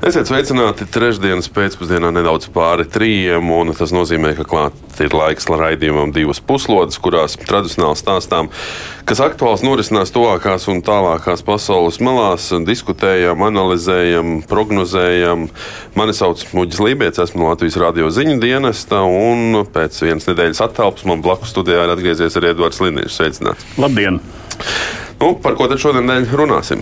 Esiet sveicināti trešdienas pēcpusdienā nedaudz pāri trījiem, un tas nozīmē, ka klāt ir laiks raidījumam divas puslodes, kurās tradicionāli stāstām, kas aktuāls norisinās tuvākās un tālākās pasaules malās, diskutējam, analizējam, prognozējam. Mani sauc Muģis Lībijams, esmu Latvijas radio ziņu dienesta, un pēc vienas nedēļas attālpas man blakus studijā ir atgriezies arī Edvards Liniņš. Sveicināts! Labdien! Nu, par ko tad šodien runāsim?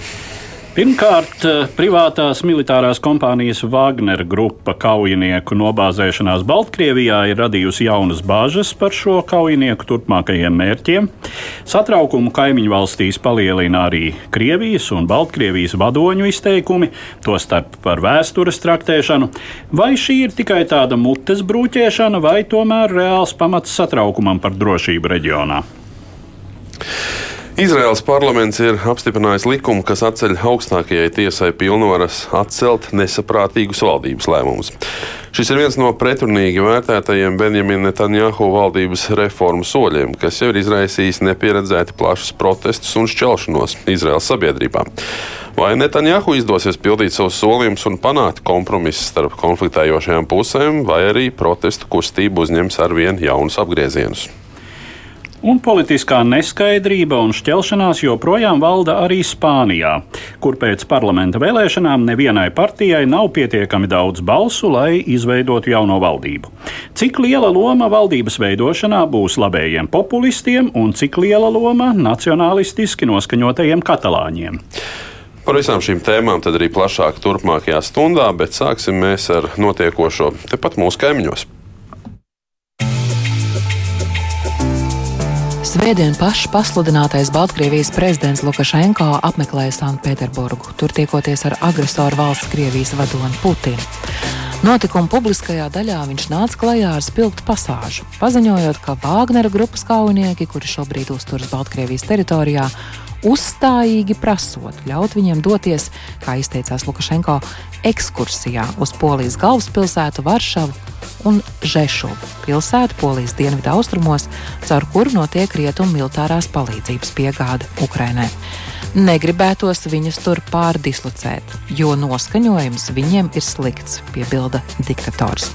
Pirmkārt, eh, privātās militārās kompānijas Wagner grupa kaujinieku nobāzēšanās Baltkrievijā ir radījusi jaunas bāžas par šo kaujinieku turpmākajiem mērķiem. Satraukumu kaimiņu valstīs palielina arī Krievijas un Baltkrievijas vadoņu izteikumi, tostarp par vēstures traktēšanu. Vai šī ir tikai tāda mutes brūķēšana, vai tomēr reāls pamats satraukumam par drošību reģionā? Izraels parlaments ir apstiprinājis likumu, kas atceļ augstākajai tiesai pilnvaras atcelt nesaprātīgus valdības lēmumus. Šis ir viens no pretrunīgi vērtētajiem Benjamina Netanjahu valdības reformu soļiem, kas jau ir izraisījis nepieredzēti plašus protestus un šķelšanos Izraels sabiedrībā. Vai Netanjahu izdosies pildīt savus solījumus un panākt kompromisu starp konfliktējošajām pusēm, vai arī protestu kustība uzņems arvien jaunus apgriezienus? Un politiskā neskaidrība un šķelšanās joprojām valda arī Spānijā, kur pēc parlamenta vēlēšanām nevienai partijai nav pietiekami daudz balsu, lai izveidotu jauno valdību. Cik liela loma valdības veidošanā būs labējiem populistiem un cik liela loma nacionālistiski noskaņotajiem katalāņiem? Par visām šīm tēmām tad arī plašāk turpmākajā stundā, bet sāksim mēs ar notiekošo tepat mūsu kaimiņos. Svētdien pašs pasludinātais Baltkrievijas prezidents Lukašenko apmeklēja Sanktpēterburgu, tur tiekoties ar agresoru valsts Krievijas vadoni Putinu. Notikuma publiskajā daļā viņš nāca klajā ar spilgtu pasāžu, paziņojot, ka Vāgnera grupas kaujinieki, kuri šobrīd uzturas Baltkrievijas teritorijā, uzstājīgi prasot ļaut viņiem doties, kā izteicās Lukašenko, ekskursijā uz Polijas galvaspilsētu Varšavu un Žešuvu pilsētu Polijas dienvidu austrumos, caur kuru notiek rietumu militārās palīdzības piegāde Ukrainai. Negribētos viņus tur pārdislocēt, jo noskaņojums viņiem ir slikts, piebilda diktators.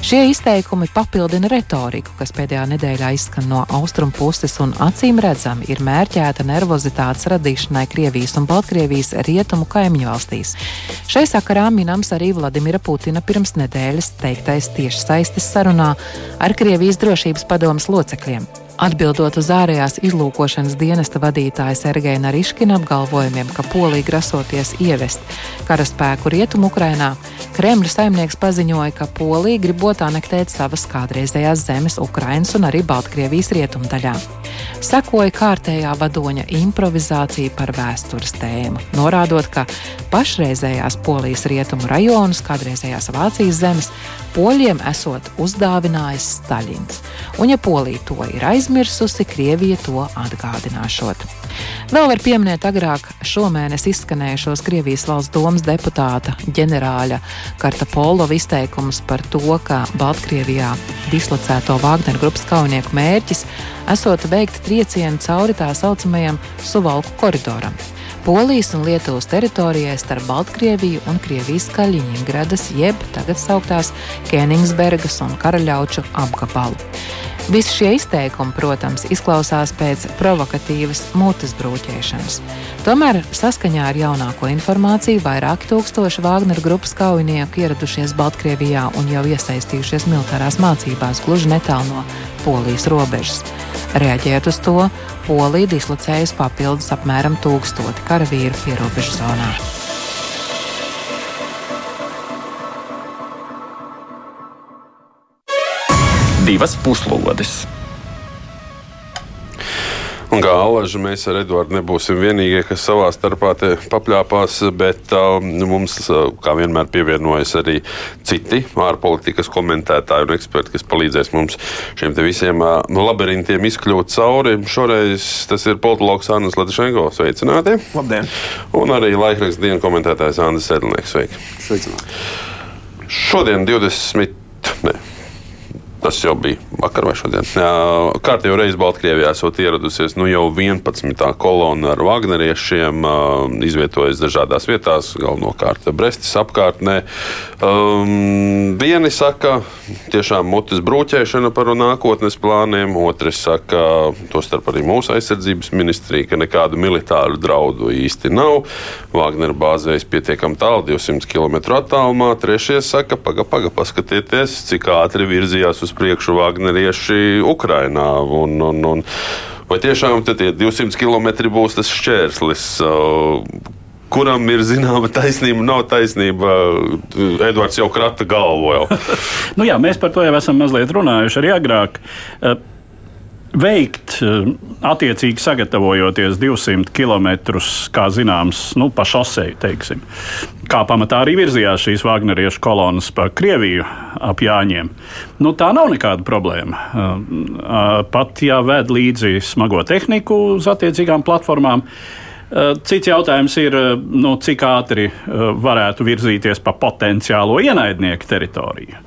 Šie izteikumi papildina retoriku, kas pēdējā nedēļā izskan no austrumu puses un acīm redzami ir mērķēta nervozitātes radīšanai Krievijas un Baltkrievijas rietumu kaimiņu valstīs. Šai sakarā minams arī Vladimira Putina pirms nedēļas teiktais tiešsaistes sarunā ar Krievijas drošības padomas locekļiem. Atbildot uz ārējās izlūkošanas dienesta vadītāja Sergeja Nariškina apgalvojumiem, ka Polija grasoties ievest karaspēku rietumu Ukrainā, Kremļa saimnieks paziņoja, ka Polija gribot anektēt savas kādreizējās zemes Ukrainas un arī Baltkrievijas rietumdaļā. Sekoja kārtējā vadoņa improvizācija par vēstures tēmu, norādot, ka pašreizējās Polijas rietumu rajonus, kādreizējās Vācijas zemes, poļiem esot uzdāvinājis Staļins. Un, ja Polija to ir aizmirsusi, Krievija to atgādināšot. Vēl var pieminēt agrāk šomēnes izskanējušos Krievijas valsts domas deputāta ģenerāļa Karta Polova izteikumus par to, ka Baltkrievijā dislocēto Wagner grupas kaujinieku mērķis esot veikt triecienu cauri tā saucamajam Suvalku koridoram. Polijas un Lietuvas teritorijai starp Baltkrieviju un Krievijas Kaļiņgradas, jeb tagad sauktās Kēnigsbergas un Karaļauču apgabalu. Visi šie izteikumi, protams, izklausās pēc provokatīvas mutes brūķēšanas. Tomēr saskaņā ar jaunāko informāciju vairāki tūkstoši Wagner grupas kaujinieku ieradušies Baltkrievijā un jau iesaistījušies militārās mācībās gluži netālu no Polijas robežas. Reaģējot uz to, Polija dislocējas papildus apmēram tūkstoti karavīru pierobežu zonā. Divas puslodes. Un kā alaži mēs ar Eduardu nebūsim vienīgie, kas savā starpā papļāpās, bet uh, mums, uh, kā vienmēr, pievienojas arī citi ārpolitikas komentētāji un eksperti, kas palīdzēs mums šiem visiem uh, labirintiem izkļūt cauri. Šoreiz tas ir politologs Anna Latvišenko. Sveicināti! Labdien! Un arī laikraksta dienas komentētājs Andris Edlnieks. Sveiki! Sveicināti! Šodien 20. Ne. Tas jau bija vakar vai šodien. Kārtībā reizē Baltkrievijā esot ieradusies nu, jau 11. kolona ar Wagneriešiem, izvietojas dažādās vietās, galvenokārt Brestas apkārtnē. Um, vieni saka, tiešām mutes brūķēšana par nākotnes plāniem, otrs saka, tostarp arī mūsu aizsardzības ministrija, ka nekādu militāru draudu īsti nav. Wagner bāzējas pietiekami tālu, 200 km attālumā. Trešie saka, paga, paga, paskatieties, cik ātri virzījās uz uz priekšu Wagnerieši Ukrainā. Un, un, un, vai tiešām tie 200 km būs tas šķērslis? Uh, kuram ir zināma taisnība, nav taisnība. Edvards jau krata galvu. Jau. nu jā, mēs par to jau esam mazliet runājuši arī agrāk. Veikt, eh, attiecīgi sagatavojoties 200 km, kā zināms, nu, pa šoseju, teiksim. Kā pamatā arī virzījās šīs Wagneriešu kolonas pa Krieviju ap Jāņiem. Nu, tā nav nekāda problēma. Eh, pat ja ved līdzi smago tehniku uz attiecīgām platformām, Eh, cits jautājums ir, nu, cik ātri varētu virzīties pa potenciālo ienaidnieku teritoriju.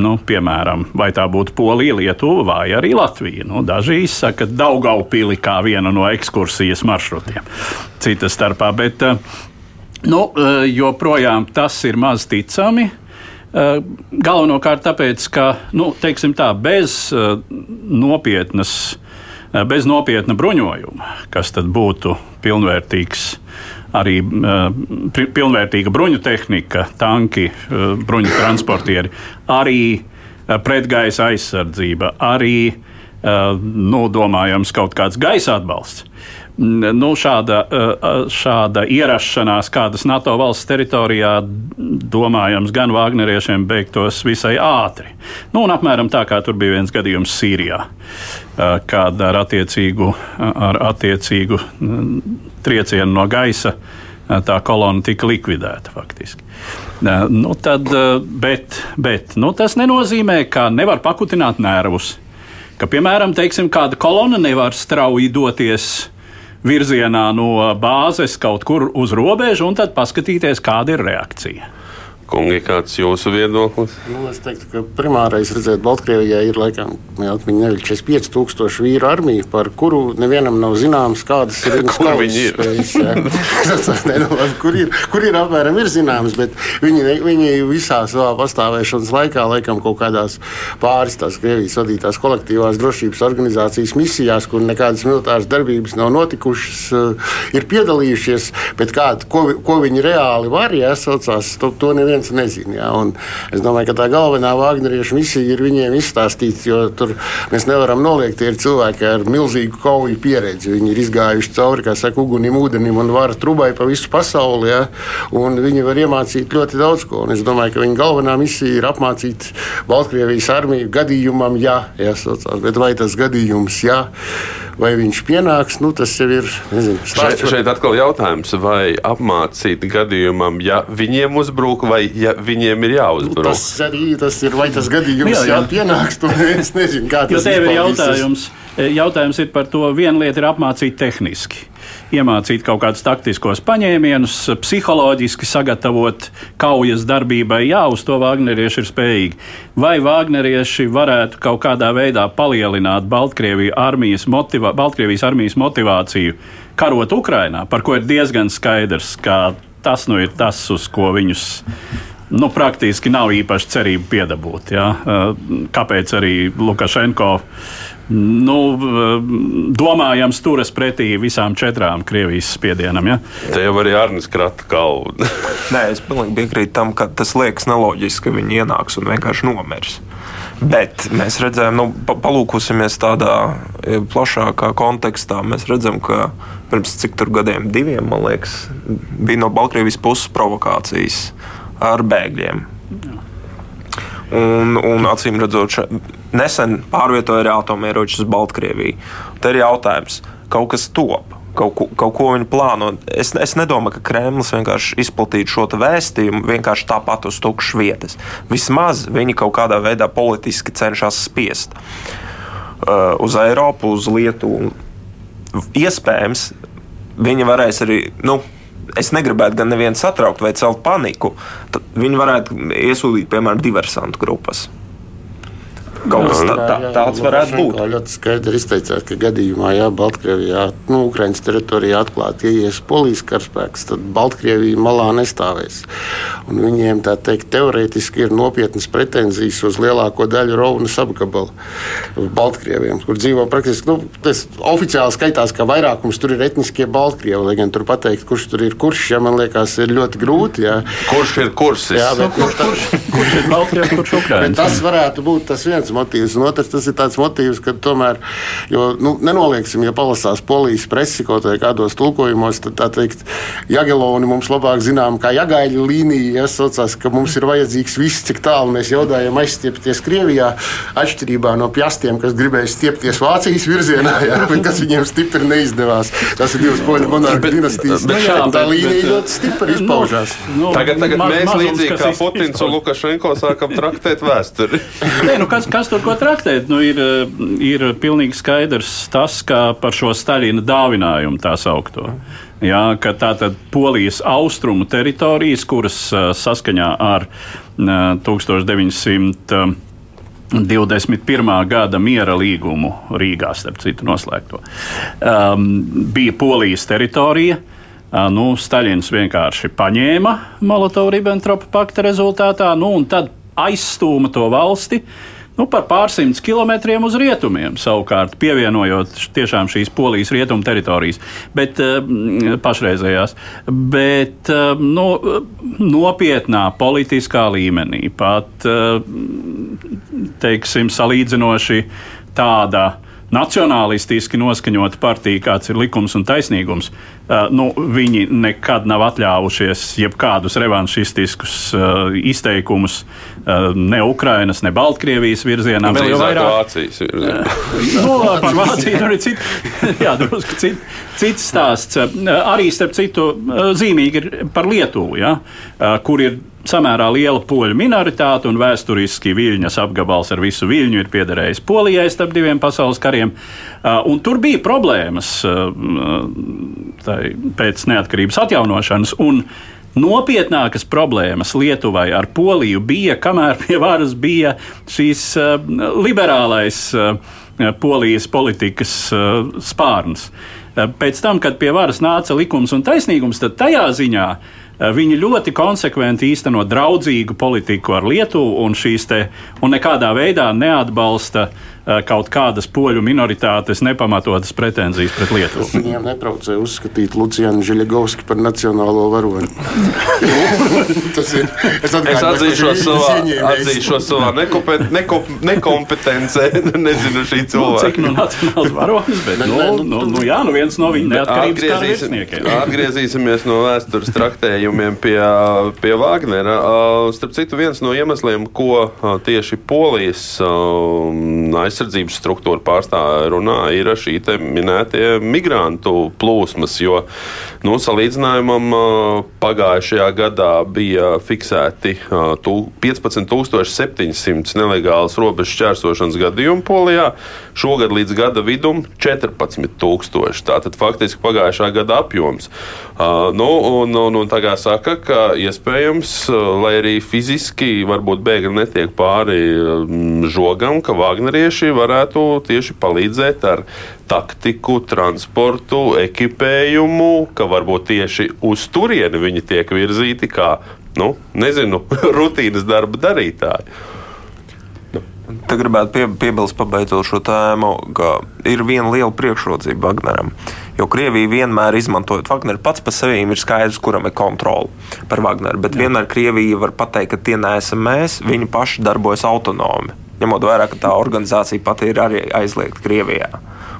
Nu, piemēram, vai tā būtu Polija, Lietuva vai arī Latvija. Nu, daži izsaka Daugaupili kā vienu no ekskursijas maršrutiem. Cita starpā, bet nu, joprojām tas ir maz ticami. Galvenokārt tāpēc, ka nu, tā, bez nopietnas Eh, bez nopietna bruņojuma, kas tad būtu pilnvērtīgs. Arī uh, pilnvērtīga bruņu tehnika, tanki, uh, bruņu transportieri, arī uh, pretgaisa aizsardzība, arī uh, nu, kaut kāds gaisa atbalsts nu, šāda, šāda ierašanās kādas NATO valsts teritorijā, domājams, gan Wagneriešiem beigtos visai ātri. Nu, un apmēram tā kā tur bija viens gadījums Sīrijā, kad ar attiecīgu, ar attiecīgu triecienu no gaisa tā kolona tika likvidēta faktiski. Nu, tad, bet bet nu, tas nenozīmē, ka nevar pakutināt nervus. Ka, piemēram, teiksim, kāda kolona nevar strauji doties virzienā no bāzes kaut kur uz robežu un tad paskatīties, kāda ir reakcija. Kungi, kāds ir jūsu viedoklis? Nu, es teiktu, ka primārais redzēt, Baltkrievijā ir laikam, nevis 45,000 vīru armija, par kuru nevienam nav zināms, kādas ir viņas kur viņi ir. Spējas, ne, nu, kur ir. Kur ir apmēram ir zināms, bet viņi, viņi visā savā pastāvēšanas laikā, laikam kaut kādās pāris tās Krievijas vadītās kolektīvās drošības organizācijas misijās, kur nekādas militāras darbības nav notikušas, eh, ir piedalījušies, bet kā, ko, ko viņi reāli var, ja saucās, to, to neviens neviens nezina. Ja? Un es domāju, ka tā galvenā Vāģneriešu misija ir viņiem izstāstīt, jo tur mēs nevaram noliegt, tie ir cilvēki ar milzīgu kauju pieredzi. Viņi ir izgājuši cauri, kā saka, ugunim, ūdenim un vara trubai pa visu pasauli. Ja? Un viņi var iemācīt ļoti daudz ko. Un es domāju, ka viņa galvenā misija ir apmācīt Baltkrievijas armiju gadījumam, ja jāsaucās. Bet vai tas gadījums, ja, vai viņš pienāks, nu, tas jau ir. Nezinu, šeit, šeit atkal jautājums, vai apmācīt gadījumam, ja viņiem uzbruk, vai ja viņiem ir jāuzbruk. Tas arī tas ir, vai tas gadījums jā, jā. pienāks, to es nezinu, kā tas jo tev ir jautājums. Eh, jautājums ir par to, viena lieta ir apmācīt tehniski. Iemācīt kaut kādus taktiskos paņēmienus, psiholoģiski sagatavot kaujas darbībai. Jā, uz to Wagnerieši ir spējīgi. Vai Wagnerieši varētu kaut kādā veidā palielināt Baltkrievijas armijas, motivā, Baltkrievijas armijas motivāciju karot Ukrainā, par ko ir diezgan skaidrs, ka tas nu ir tas, uz ko viņus nu, praktiski nav īpaši cerība piedabūt. Ja? Kāpēc arī Lukašenko nu, domājams turas pretī visām četrām Krievijas spiedienam? Ja? Te jau arī Arnēs krata kalnu. Nē, es pilnīgi piekrītu tam, ka tas liekas neloģiski, ka viņi ienāks un vienkārši nomirs. Bet mēs redzam, nu, palūkosimies tādā plašākā kontekstā. Mēs redzam, ka pirms cik tur gadiem, diviem, man liekas, bija no Baltkrievijas puses provokācijas ar bēgļiem. Un, un acīm redzot, še, nesen pārvietoja arī atomieročus uz Baltkrieviju. Te ir jautājums, kaut kas top. Kaut ko, kaut ko viņi plāno. Es, es nedomāju, ka Kremlis vienkārši izplatītu šo vēstījumu vienkārši tāpat uz tukšas vietas. Vismaz viņi kaut kādā veidā politiski cenšas spiest uh, uz Eiropu, uz Lietuvu. Iespējams, viņi varēs arī. Nu, es negribētu gan nevienu satraukt vai celt paniku, tad viņi varētu iesūtīt, piemēram, diversantu grupas. Kaut kas tā, tā, tāds varētu būt. Tā ļoti skaidri izteicās, ka gadījumā, ja Baltkrievijā, nu, Ukraiņas teritorijā atklāti ieies polijas karaspēks, tad Baltkrievija malā nestāvēs. Un viņiem, tā teikt, teorētiski ir nopietnas pretenzijas uz lielāko daļu Rovnas apgabalu Baltkrieviem, kur dzīvo praktiski, nu, tas oficiāli skaitās, ka vairākums tur ir etniskie Baltkrievi, lai gan tur pateikt, kurš tur ir kurš, ja man liekas, ir ļoti grūti. Jā. Kurš ir kursis? Jā, bet, nu, kurš, kurš, kurš ir Baltkrievi, kurš Ukraiņas? Tas varētu būt tas viens motīvs. Un otrs, tas ir tāds motīvs, ka tomēr, jo, nu, nenolieksim, ja palasās polijas presi kaut vai kādos tulkojumos, tad tā teikt, Jageloni mums labāk zinām, kā jagaļa līnija, ja saucās, ka mums ir vajadzīgs viss, cik tālu mēs jaudājam aizstiepties Krievijā, atšķirībā no pjastiem, kas gribēja stiepties Vācijas virzienā, bet kas viņiem stipri neizdevās. Tas ir divas poļu monarhu dinastijas. bet šā, tā bet- līnija bet- ļoti stipri izpaužās. Nu, Tagad, tagad maz- mēs līdzīgi kā Putins un. Lukašenko sākam traktēt vēsturi. Nē, nu kas, kas tur ko traktēt? Nu, ir, ir pilnīgi skaidrs tas, ka par šo Staļina dāvinājumu tā saukto. Jā, ka tā tad Polijas austrumu teritorijas, kuras ā, saskaņā ar ā, 1900. 21. gada miera līgumu Rīgā, starp citu, noslēgto. Um, bija Polijas teritorija. Uh, nu, Staļins vienkārši paņēma Molotovu-Ribbentropa pakta rezultātā, nu, un tad aizstūma to valsti nu, par pārsimtus kilometriem uz rietumiem, savukārt pievienojot tiešām šīs polijas rietumu teritorijas, bet uh, pašreizējās. Bet uh, nu, nopietnā politiskā līmenī, pat uh, teiksim, salīdzinoši tāda nacionālistiski noskaņota partija, kāds ir likums un taisnīgums, uh, nu, viņi nekad nav atļāvušies jebkādus revanšistiskus uh, izteikumus uh, ne Ukrainas, ne Baltkrievijas virzienā. Vēl jau vairāk Vācijas virzienā. nu, par Vāciju tur ir cit, jā, drusku cit, cits stāsts. Arī starp citu zīmīgi ir par Lietuvu, ja, kur ir samērā liela poļu minoritāte un vēsturiski Viļņas apgabals ar visu Viļņu ir piederējis Polijai starp diviem pasaules kariem. Un tur bija problēmas tai, pēc neatkarības atjaunošanas. Un, Nopietnākas problēmas Lietuvai ar Poliju bija, kamēr pie varas bija šīs uh, liberālais uh, polijas politikas uh, spārns. Uh, pēc tam, kad pie varas nāca likums un taisnīgums, tad tajā ziņā uh, viņi ļoti konsekventi īsteno draudzīgu politiku ar Lietuvu un, te, un nekādā veidā neatbalsta uh, kaut kādas poļu minoritātes nepamatotas pretenzijas pret Lietuvu. Viņiem netraucēja uzskatīt Lucianu Žiļagovski par nacionālo varoni. Tas ir. Es, Es atzīšos savā, atzīšos savā nekopen, nekop, nekompetencē. Nezinu šī Nu, cik nu cilvēka. nacionāls varonis, bet nu, nu, nu, jā, nu viens no viņa neatkarības Atgriezīsim, atgriezīsimies no vēstures traktējumiem pie, pie Wagnera. Uh, Starp citu, viens no iemesliem, ko uh, tieši Polijas aizsardzības struktūra pārstāvja runā, ir šī minētie migrantu plūsmas. Jo nu, salīdzinājumam pagājušajā gadā bija fiksēti uh, tu- 15,700 nelegālas robežu šķērsošanas gadījumu Polijā. Šogad līdz gada vidum 14,000. Tātad faktiski pagājušā gada apjoms. Nu, un, un, un tā kā saka, ka iespējams, lai arī fiziski varbūt bēgļi netiek pāri žogam, ka Wagnerieši varētu tieši palīdzēt ar taktiku, transportu, ekipējumu, ka varbūt tieši uz turieni viņi tiek virzīti kā, nu, nezinu, rutīnas darba darītāji. Te gribētu pie, piebilst, pabeidzot šo tēmu, ka ir viena liela priekšrocība Wagneram. Jo Krievija vienmēr izmantojot Wagneru, pats par sevi ir skaidrs, kuram ir kontrole par Wagneru. Bet Jā. vienmēr Krievija var pateikt, ka tie neesam mēs, viņi paši darbojas autonomi. Ņemot vērā, ka tā organizācija pati ir arī aizliegta Krievijā.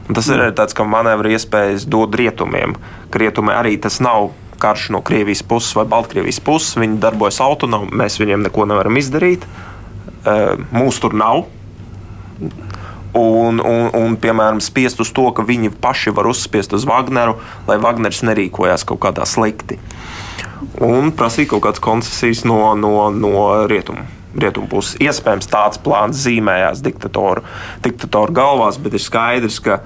Un tas ir arī tāds, ka manevra iespējas dod rietumiem. Rietumi arī tas nav karš no Krievijas puses vai Baltkrievijas puses. Viņi darbojas autonomi, mēs viņiem neko nevaram izdarīt. Mūsu tur nav. Un, un, un, piemēram, spiest uz to, ka viņi paši var uzspiest uz Wagneru, lai Wagners nerīkojās kaut kādā slikti. Un prasīt kaut kādas koncesijas no, no, no rietumu. Rietumu puses. Iespējams, tāds plāns zīmējās diktatoru, diktatoru galvās, bet ir skaidrs, ka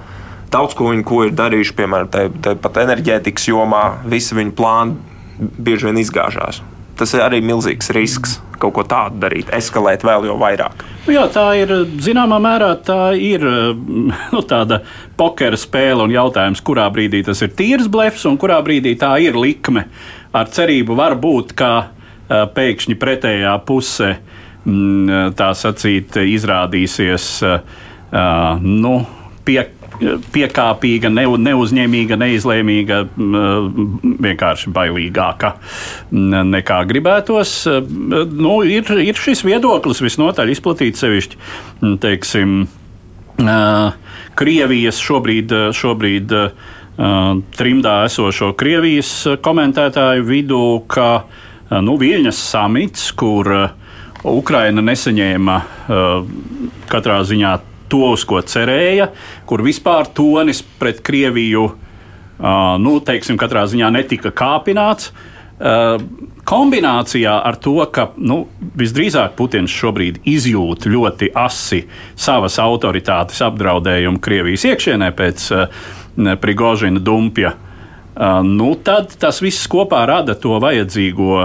daudz ko viņi ko ir darījuši, piemēram, te, te pat enerģētikas jomā, visi viņu plāni bieži vien izgāžās. Tas ir arī milzīgs risks kaut ko tādu darīt, eskalēt vēl jau vairāk. Nu jā, tā ir zināmā mērā tā ir nu, tāda pokera spēle un jautājums, kurā brīdī tas ir tīrs blefs un kurā brīdī tā ir likme. Ar cerību var būt, ka pēkšņi pretējā puse mm, tā sacīt izrādīsies nu, pie, piekāpīga, ne, neuzņēmīga, neizlēmīga, vienkārši bailīgāka nekā gribētos. Nu, ir, ir šis viedoklis visnotaļ izplatīts sevišķi, teiksim, Krievijas šobrīd, šobrīd trimdā esošo Krievijas komentētāju vidū, ka nu, Viļņas samits, kur Ukraina nesaņēma katrā ziņā to, uz ko cerēja, kur vispār tonis pret Krieviju, uh, nu, teiksim, katrā ziņā netika kāpināts. Uh, kombinācijā ar to, ka nu, visdrīzāk Putins šobrīd izjūt ļoti asi savas autoritātes apdraudējumu Krievijas iekšienē pēc Prigožina dumpja, nu, tad tas viss kopā rada to vajadzīgo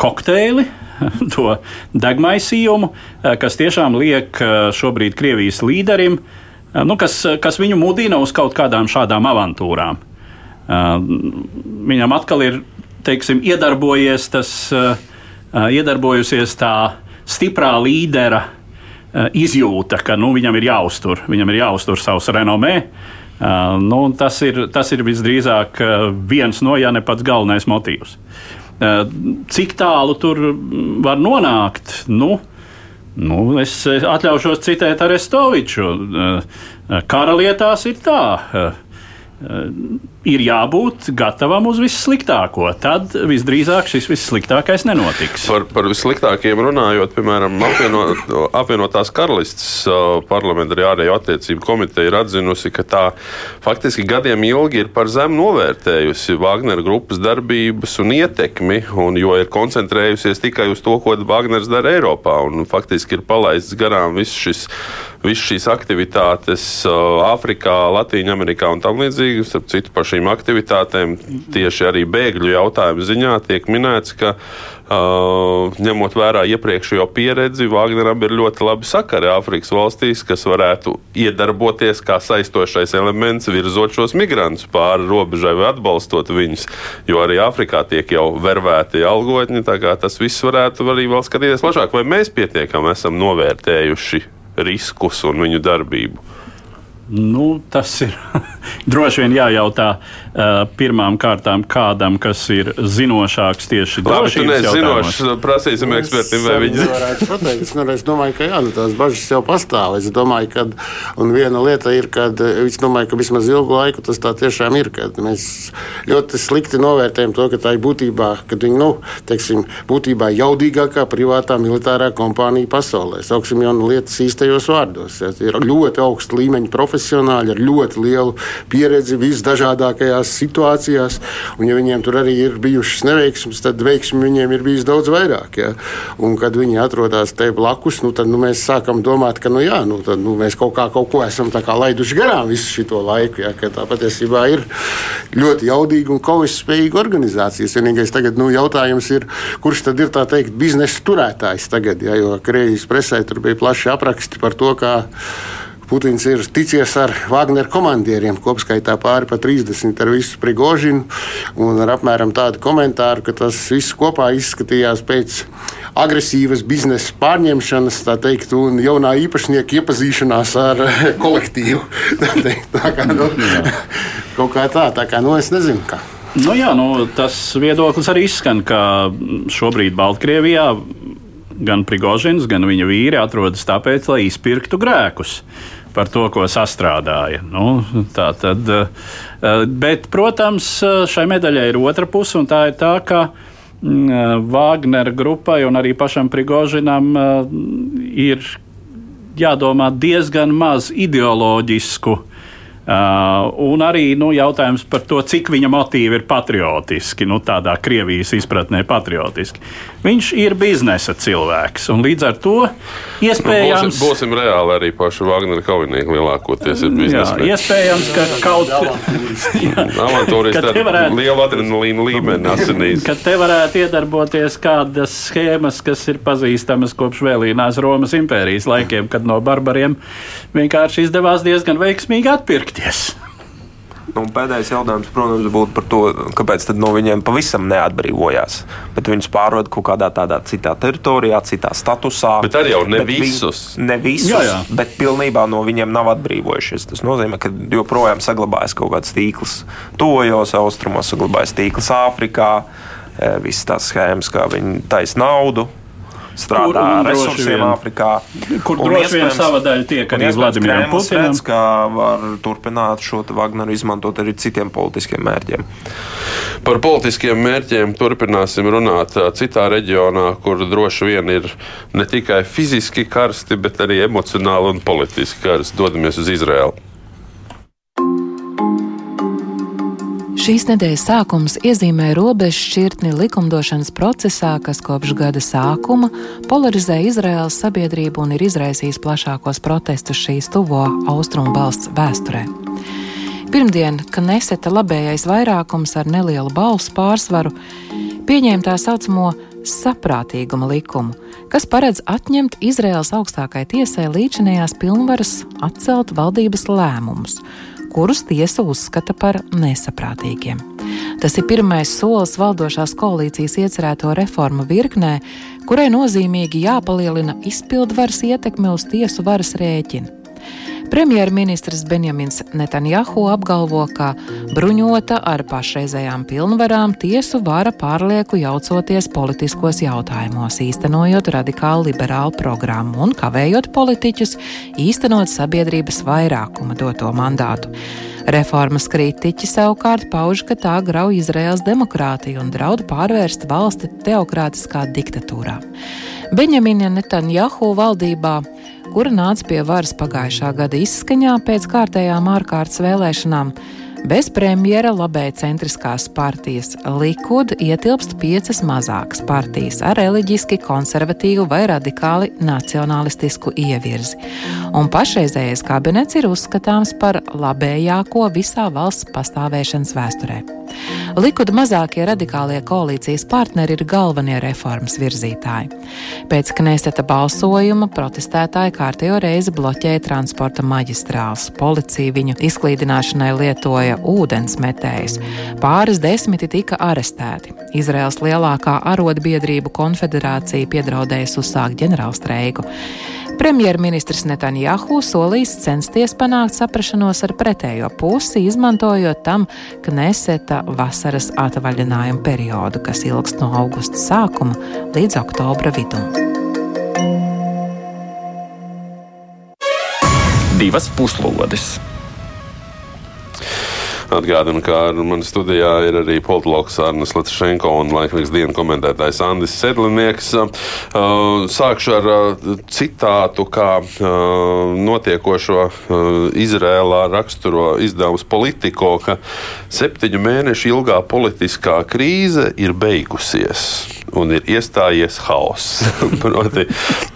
kokteili, to degmaisījumu, eh, kas tiešām liek eh, šobrīd Krievijas līderim, eh, nu, kas, kas viņu mudina uz kaut kādām šādām avantūrām. Viņam atkal ir teiksim, iedarbojies tas, iedarbojusies tā stiprā līdera izjūta, ka nu, viņam ir jāuztur, viņam ir jāuztur savs renomē. Nu, tas, ir, tas ir visdrīzāk viens no, ja ne pats galvenais motīvs. Eh, cik tālu tur var nonākt? Nu, nu, es atļaušos citēt Arestoviču. Eh, Karalietās ir tā eh, ir jābūt gatavam uz vissliktāko. Tad visdrīzāk šis vissliktākais nenotiks. Par, par vissliktākiem runājot, piemēram, apvienot, apvienotās karalistes parlamentārajā attiecību komiteja ir atzinusi, ka tā faktiski gadiem ilgi ir par zemu novērtējusi Wagner grupas darbības un ietekmi, un, jo ir koncentrējusies tikai uz to, ko Wagners dara Eiropā. Un, faktiski ir palaists garām viss šis visas šīs aktivitātes Āfrikā, Latvijā, Amerikā un tam līdzīgi. Starp citu, par šīm aktivitātēm tieši arī bēgļu jautājumu ziņā tiek minēts, ka Uh, ņemot vērā iepriekšējo pieredzi, Vāģneram ir ļoti labi sakari Āfrikas valstīs, kas varētu iedarboties kā saistošais elements, virzot šos migrantus pāri robežai vai atbalstot viņus. Jo arī Āfrikā tiek jau vervēti algotņi, tā kā tas viss varētu arī vēl skatīties plašāk, vai mēs pietiekami esam novērtējuši riskus un viņu darbību. Nu, tas ir droši vien jājautā pirmām kārtām kādam, kas ir zinošāks tieši drošības jautājumos. Zinošs, prasīsim ekspertiem, vai viņi varētu pateikt. Es, nu, es domāju, ka jā, nu, tās bažas jau pastāv. Es domāju, ka viena lieta ir, ka es domāju, ka vismaz ilgu laiku tas tā tiešām ir, kad mēs ļoti slikti novērtējam to, ka tā ir būtībā, kad viņi, nu, teiksim, būtībā jaudīgākā privātā militārā kompānija pasaulē. Sauksim jau lietas īstajos vārdos. Ja. Ir ļoti augsta līmeņa profesionāli profesionāļi ar ļoti lielu pieredzi visdažādākajās situācijās. Un, ja viņiem tur arī ir bijušas neveiksmes, tad veiksmi viņiem ir bijis daudz vairāk. Ja? Un, kad viņi atrodas te blakus, nu, tad nu, mēs sākam domāt, ka nu, jā, nu, tad, nu, mēs kaut, kā, kaut ko esam laiduši garām visu šo laiku. Ja? Tā patiesībā ir ļoti jaudīga un kaujas-spējīga organizācija. Vienīgais tagad, nu, jautājums ir, kurš tad ir teikt biznesa turētājs tagad? Ja? Jo Krievijas presē tur bija plaši apraksti par to, kā Putins ir ticies ar Wagner komandieriem, kopskaitā pāri pa 30 ar visu Prigožinu, un ar apmēram tādu komentāru, ka tas viss kopā izskatījās pēc agresīvas biznesa pārņemšanas, tā teikt, un jaunā īpašnieka iepazīšanās ar kolektīvu. tā kā, nu, kaut kā tā, tā kā, nu, es nezinu. Kā. Nu jā, nu, tas viedoklis arī izskan, ka šobrīd Baltkrievijā gan Prigožins, gan viņa vīri atrodas tāpēc, lai izpirktu grēkus par to, ko sastrādāja. Nu, tā tad, eh, bet, protams, šai medaļai ir otra puse, un tā ir tā, ka Vāģnera mm, grupai un arī pašam Prigožinam eh, ir jādomā diezgan maz ideoloģisku Uh, un arī nu, jautājums par to, cik viņa motīvi ir patriotiski, nu, tādā Krievijas izpratnē patriotiski. Viņš ir biznesa cilvēks, un līdz ar to iespējams. Nu, būsim, būsim reāli arī paši Wagnera kaujinieki lielākoties ir biznesa. Jā, iespējams, ka kaut ar varētu, lielu adrenalīnu līmeni asinīs. Ka te varētu iedarboties kādas schēmas, kas ir pazīstamas kopš vēlīnās Romas impērijas laikiem, kad no barbariem vienkārši izdevās diezgan veiksmīgi atpirkt izteikties. Nu, pēdējais jautājums, protams, būtu par to, kāpēc no viņiem pavisam neatbrīvojās. Bet viņus pārved kaut kādā tādā citā teritorijā, citā statusā. Bet arī jau ne visus. Viņ, ne visus, jā, jā. bet pilnībā no viņiem nav atbrīvojušies. Tas nozīmē, ka joprojām saglabājas kaut kāds tīkls tuvajos austrumos, saglabājas tīkls Āfrikā, e, visas tās schēmas, kā viņi taisa naudu strādā ar resursiem Āfrikā. Kur un droši vien sava daļa tiek arī Vladimiram Putinam. Redz, ka var turpināt šo Wagneru izmantot arī citiem politiskiem mērķiem. Par politiskiem mērķiem turpināsim runāt citā reģionā, kur droši vien ir ne tikai fiziski karsti, bet arī emocionāli un politiski karsti. Dodamies uz Izraēlu. Šīs nedēļas sākums iezīmē robežu šķirtni likumdošanas procesā, kas kopš gada sākuma polarizē Izraēlas sabiedrību un ir izraisījis plašākos protestus šīs tuvo austrumu valsts vēsturē. Pirmdien, kad neseta labējais vairākums ar nelielu balsu pārsvaru, pieņēma tā saucamo saprātīguma likumu, kas paredz atņemt Izraēlas augstākai tiesai līdzinējās pilnvaras atcelt valdības lēmumus kurus tiesa uzskata par nesaprātīgiem. Tas ir pirmais solis valdošās koalīcijas iecerēto reformu virknē, kurai nozīmīgi jāpalielina izpildvaras ietekme uz tiesu varas rēķinu. Premjerministrs Benjamins Netanjahu apgalvo, ka bruņota ar pašreizējām pilnvarām tiesu vara pārlieku jaucoties politiskos jautājumos, īstenojot radikālu liberālu programmu un kavējot politiķus īstenot sabiedrības vairākuma doto mandātu. Reformas kritiķi savukārt pauž, ka tā grauj Izraels demokrātiju un draud pārvērst valsti teokrātiskā diktatūrā. Benjamina Netanjahu valdībā kura nāca pie varas pagājušā gada izskaņā pēc kārtējām ārkārtas vēlēšanām. Bez premjera labēja centriskās partijas Likud ietilpst piecas mazākas partijas ar reliģiski konservatīvu vai radikāli nacionālistisku ievirzi. Un pašreizējais kabinets ir uzskatāms par labējāko visā valsts pastāvēšanas vēsturē. Likuda mazākie radikālie koalīcijas partneri ir galvenie reformas virzītāji. Pēc Kneseta balsojuma protestētāji kārtējo reizi bloķēja transporta maģistrāls. Policija viņu izklīdināšanai lietoja ūdensmetējus. Pāris desmiti tika arestēti. Izraels lielākā arotbiedrību konfederācija piedraudējusi uzsākt ģenerālstreiku. Premjerministrs Netanjahu solīs censties panākt saprašanos ar pretējo pusi, izmantojot tam Kneseta vasaras atvaļinājumu periodu, kas ilgst no augusta sākuma līdz oktobra vidum. Divas puslodes! Atgādinu, ka ar mani studijā ir arī politologs Arnis Latvijas un laikmeks dienas komentētājs Andris Sedlinieks. Uh, sākšu ar uh, citātu, kā uh, notiekošo Izrēlā raksturo izdevums Politico, ka septiņu mēnešu ilgā politiskā krīze ir beigusies un ir iestājies hauss. Proti,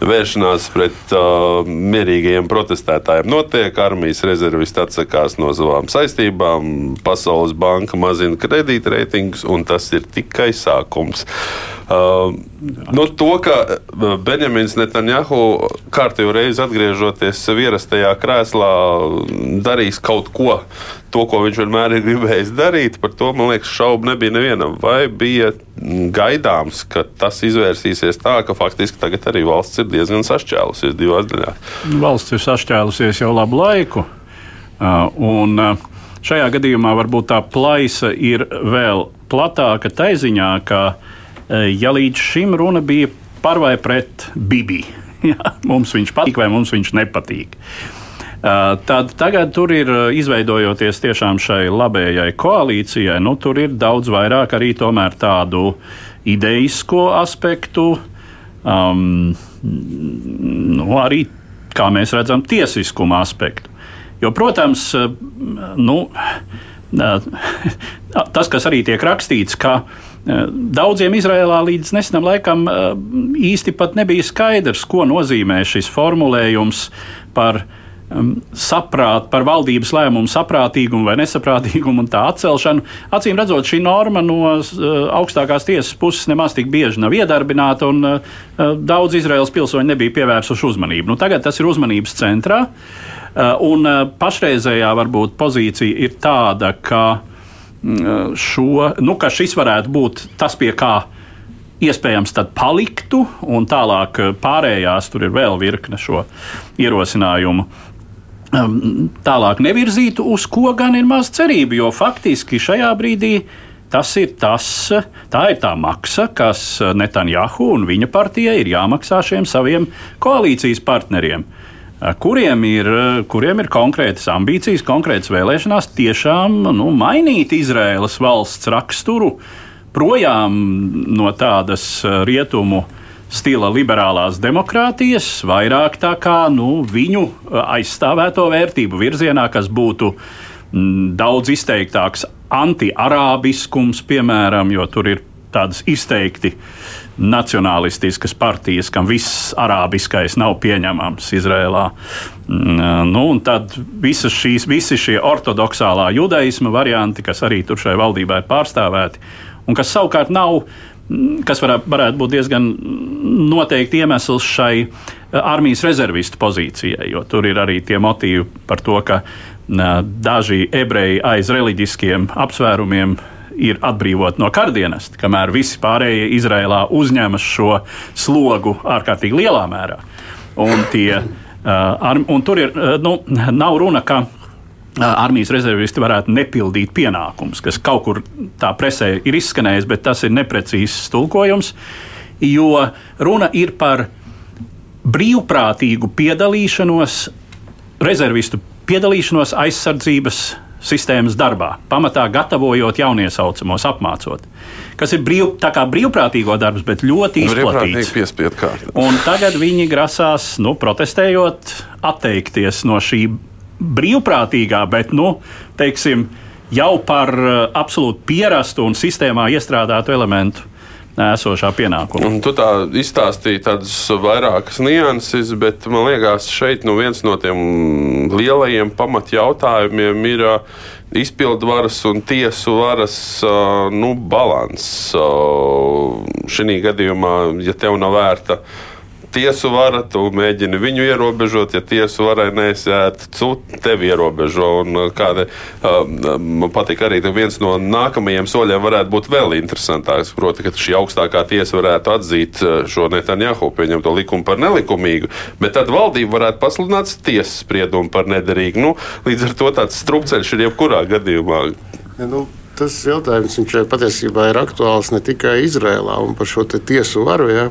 vēršanās pret uh, mierīgajiem protestētājiem notiek, armijas rezervisti atsakās no savām saistībām, Pasaules banka mazina kredītreitingus, un tas ir tikai sākums. Uh, no to, ka uh, Benjamins Netanjahu kārtējo reizi atgriežoties sev ierastajā krēslā, darīs kaut ko, to, ko viņš vienmēr ir gribējis darīt, par to man liekas, šaubu nebija nevienam. Vai bija gaidāms, ka tas izvērsīsies tā, ka faktiski tagad arī valsts ir diezgan sašķēlusies divās daļās? Valsts ir sašķēlusies jau labu laiku. Uh, un, uh, Šajā gadījumā varbūt tā plaisa ir vēl platāka taiziņā, ka e, ja līdz šim runa bija par vai pret Bibi, ja, mums viņš patīk vai mums viņš nepatīk. E, tad tagad tur ir e, izveidojoties tiešām šai labējai koalīcijai, nu, tur ir daudz vairāk arī tādu idejisko aspektu, um, nu, arī kā mēs redzam, tiesiskuma aspektu. Jo, protams, nu, tas, kas arī tiek rakstīts, ka daudziem Izrēlā līdz nesenam laikam īsti pat nebija skaidrs, ko nozīmē šis formulējums par um, saprāt, par valdības lēmumu saprātīgumu vai nesaprātīgumu un tā atcelšanu. Acīm redzot, šī norma no augstākās tiesas puses nemaz tik bieži nav iedarbināta, un daudz Izraels pilsoņu nebija pievērsuši uzmanību. Nu, tagad tas ir uzmanības centrā, uh, un uh, pašreizējā varbūt pozīcija ir tāda, ka, uh, šo, nu, ka šis varētu būt tas, pie kā iespējams tad paliktu, un tālāk uh, pārējās tur ir vēl virkne šo ierosinājumu. Um, tālāk nevirzītu, uz ko gan ir maz cerību, jo faktiski šajā brīdī tas ir tas, tā ir tā maksa, kas Netanjahu un viņa partijai ir jāmaksā šiem saviem koalīcijas partneriem, kuriem ir, kuriem ir konkrētas ambīcijas, konkrētas vēlēšanās tiešām nu, mainīt Izraēlas valsts raksturu projām no tādas rietumu stila liberālās demokrātijas, vairāk tā kā nu, viņu aizstāvēto vērtību virzienā, kas būtu m, mm, daudz izteiktāks anti-arābiskums, piemēram, jo tur ir tādas izteikti nacionālistiskas partijas, kam viss arābiskais nav pieņemams Izrēlā. Mm, nu, tad visas šīs, visi šie ortodoksālā judaisma varianti, kas arī tur šai valdībai ir pārstāvēti, un kas savukārt nav kas varētu, varētu būt diezgan noteikti iemesls šai eh, armijas rezervistu pozīcijai, jo tur ir arī tie motīvi par to, ka daži ebreji aiz reliģiskiem apsvērumiem ir atbrīvoti no kardienesta, kamēr visi pārējie Izrēlā uzņemas šo slogu ārkārtīgi lielā mērā. Un, tie, uh, un tur ir, uh, nu, nav runa, ka armijas rezervisti varētu nepildīt pienākumus, kas kaut kur tā presē ir izskanējis, bet tas ir neprecīzs tulkojums, jo runa ir par brīvprātīgu piedalīšanos, rezervistu piedalīšanos aizsardzības sistēmas darbā, pamatā gatavojot jauniesaucamos, apmācot. Kas ir brīv, brīvprātīgo darbs, bet ļoti izplatīts. Un tagad viņi grasās, nu, protestējot, atteikties no šī brīvprātīgā, bet, nu, teiksim, jau par eh, absolūti pierastu un sistēmā iestrādātu elementu esošā pienākuma. Un tu tā izstāstīji tādas vairākas nianses, bet man liekas, šeit nu, viens no tiem lielajiem pamatjautājumiem ir uh, izpildu varas un tiesu varas nu, balans. Šī gadījumā, ja tev nav vērta tiesu vara, tu mēģini viņu ierobežot. Ja tiesu varai nesēt, tevi ierobežo. Un uh, kāda, uh, man patīk arī viens no nākamajiem soļiem varētu būt vēl interesantāks. Proti, ka šī augstākā tiesa varētu atzīt uh, šo Netanjahu pieņemto likumu par nelikumīgu, bet tad valdība varētu pasludināt tiesas spriedumu par nederīgu. Nu, līdz ar to tāds strupceļš ir jebkurā gadījumā. Ja, nu, tas jautājums patiesībā ir aktuāls ne tikai Izrēlā un par šo tiesu varu. Ja.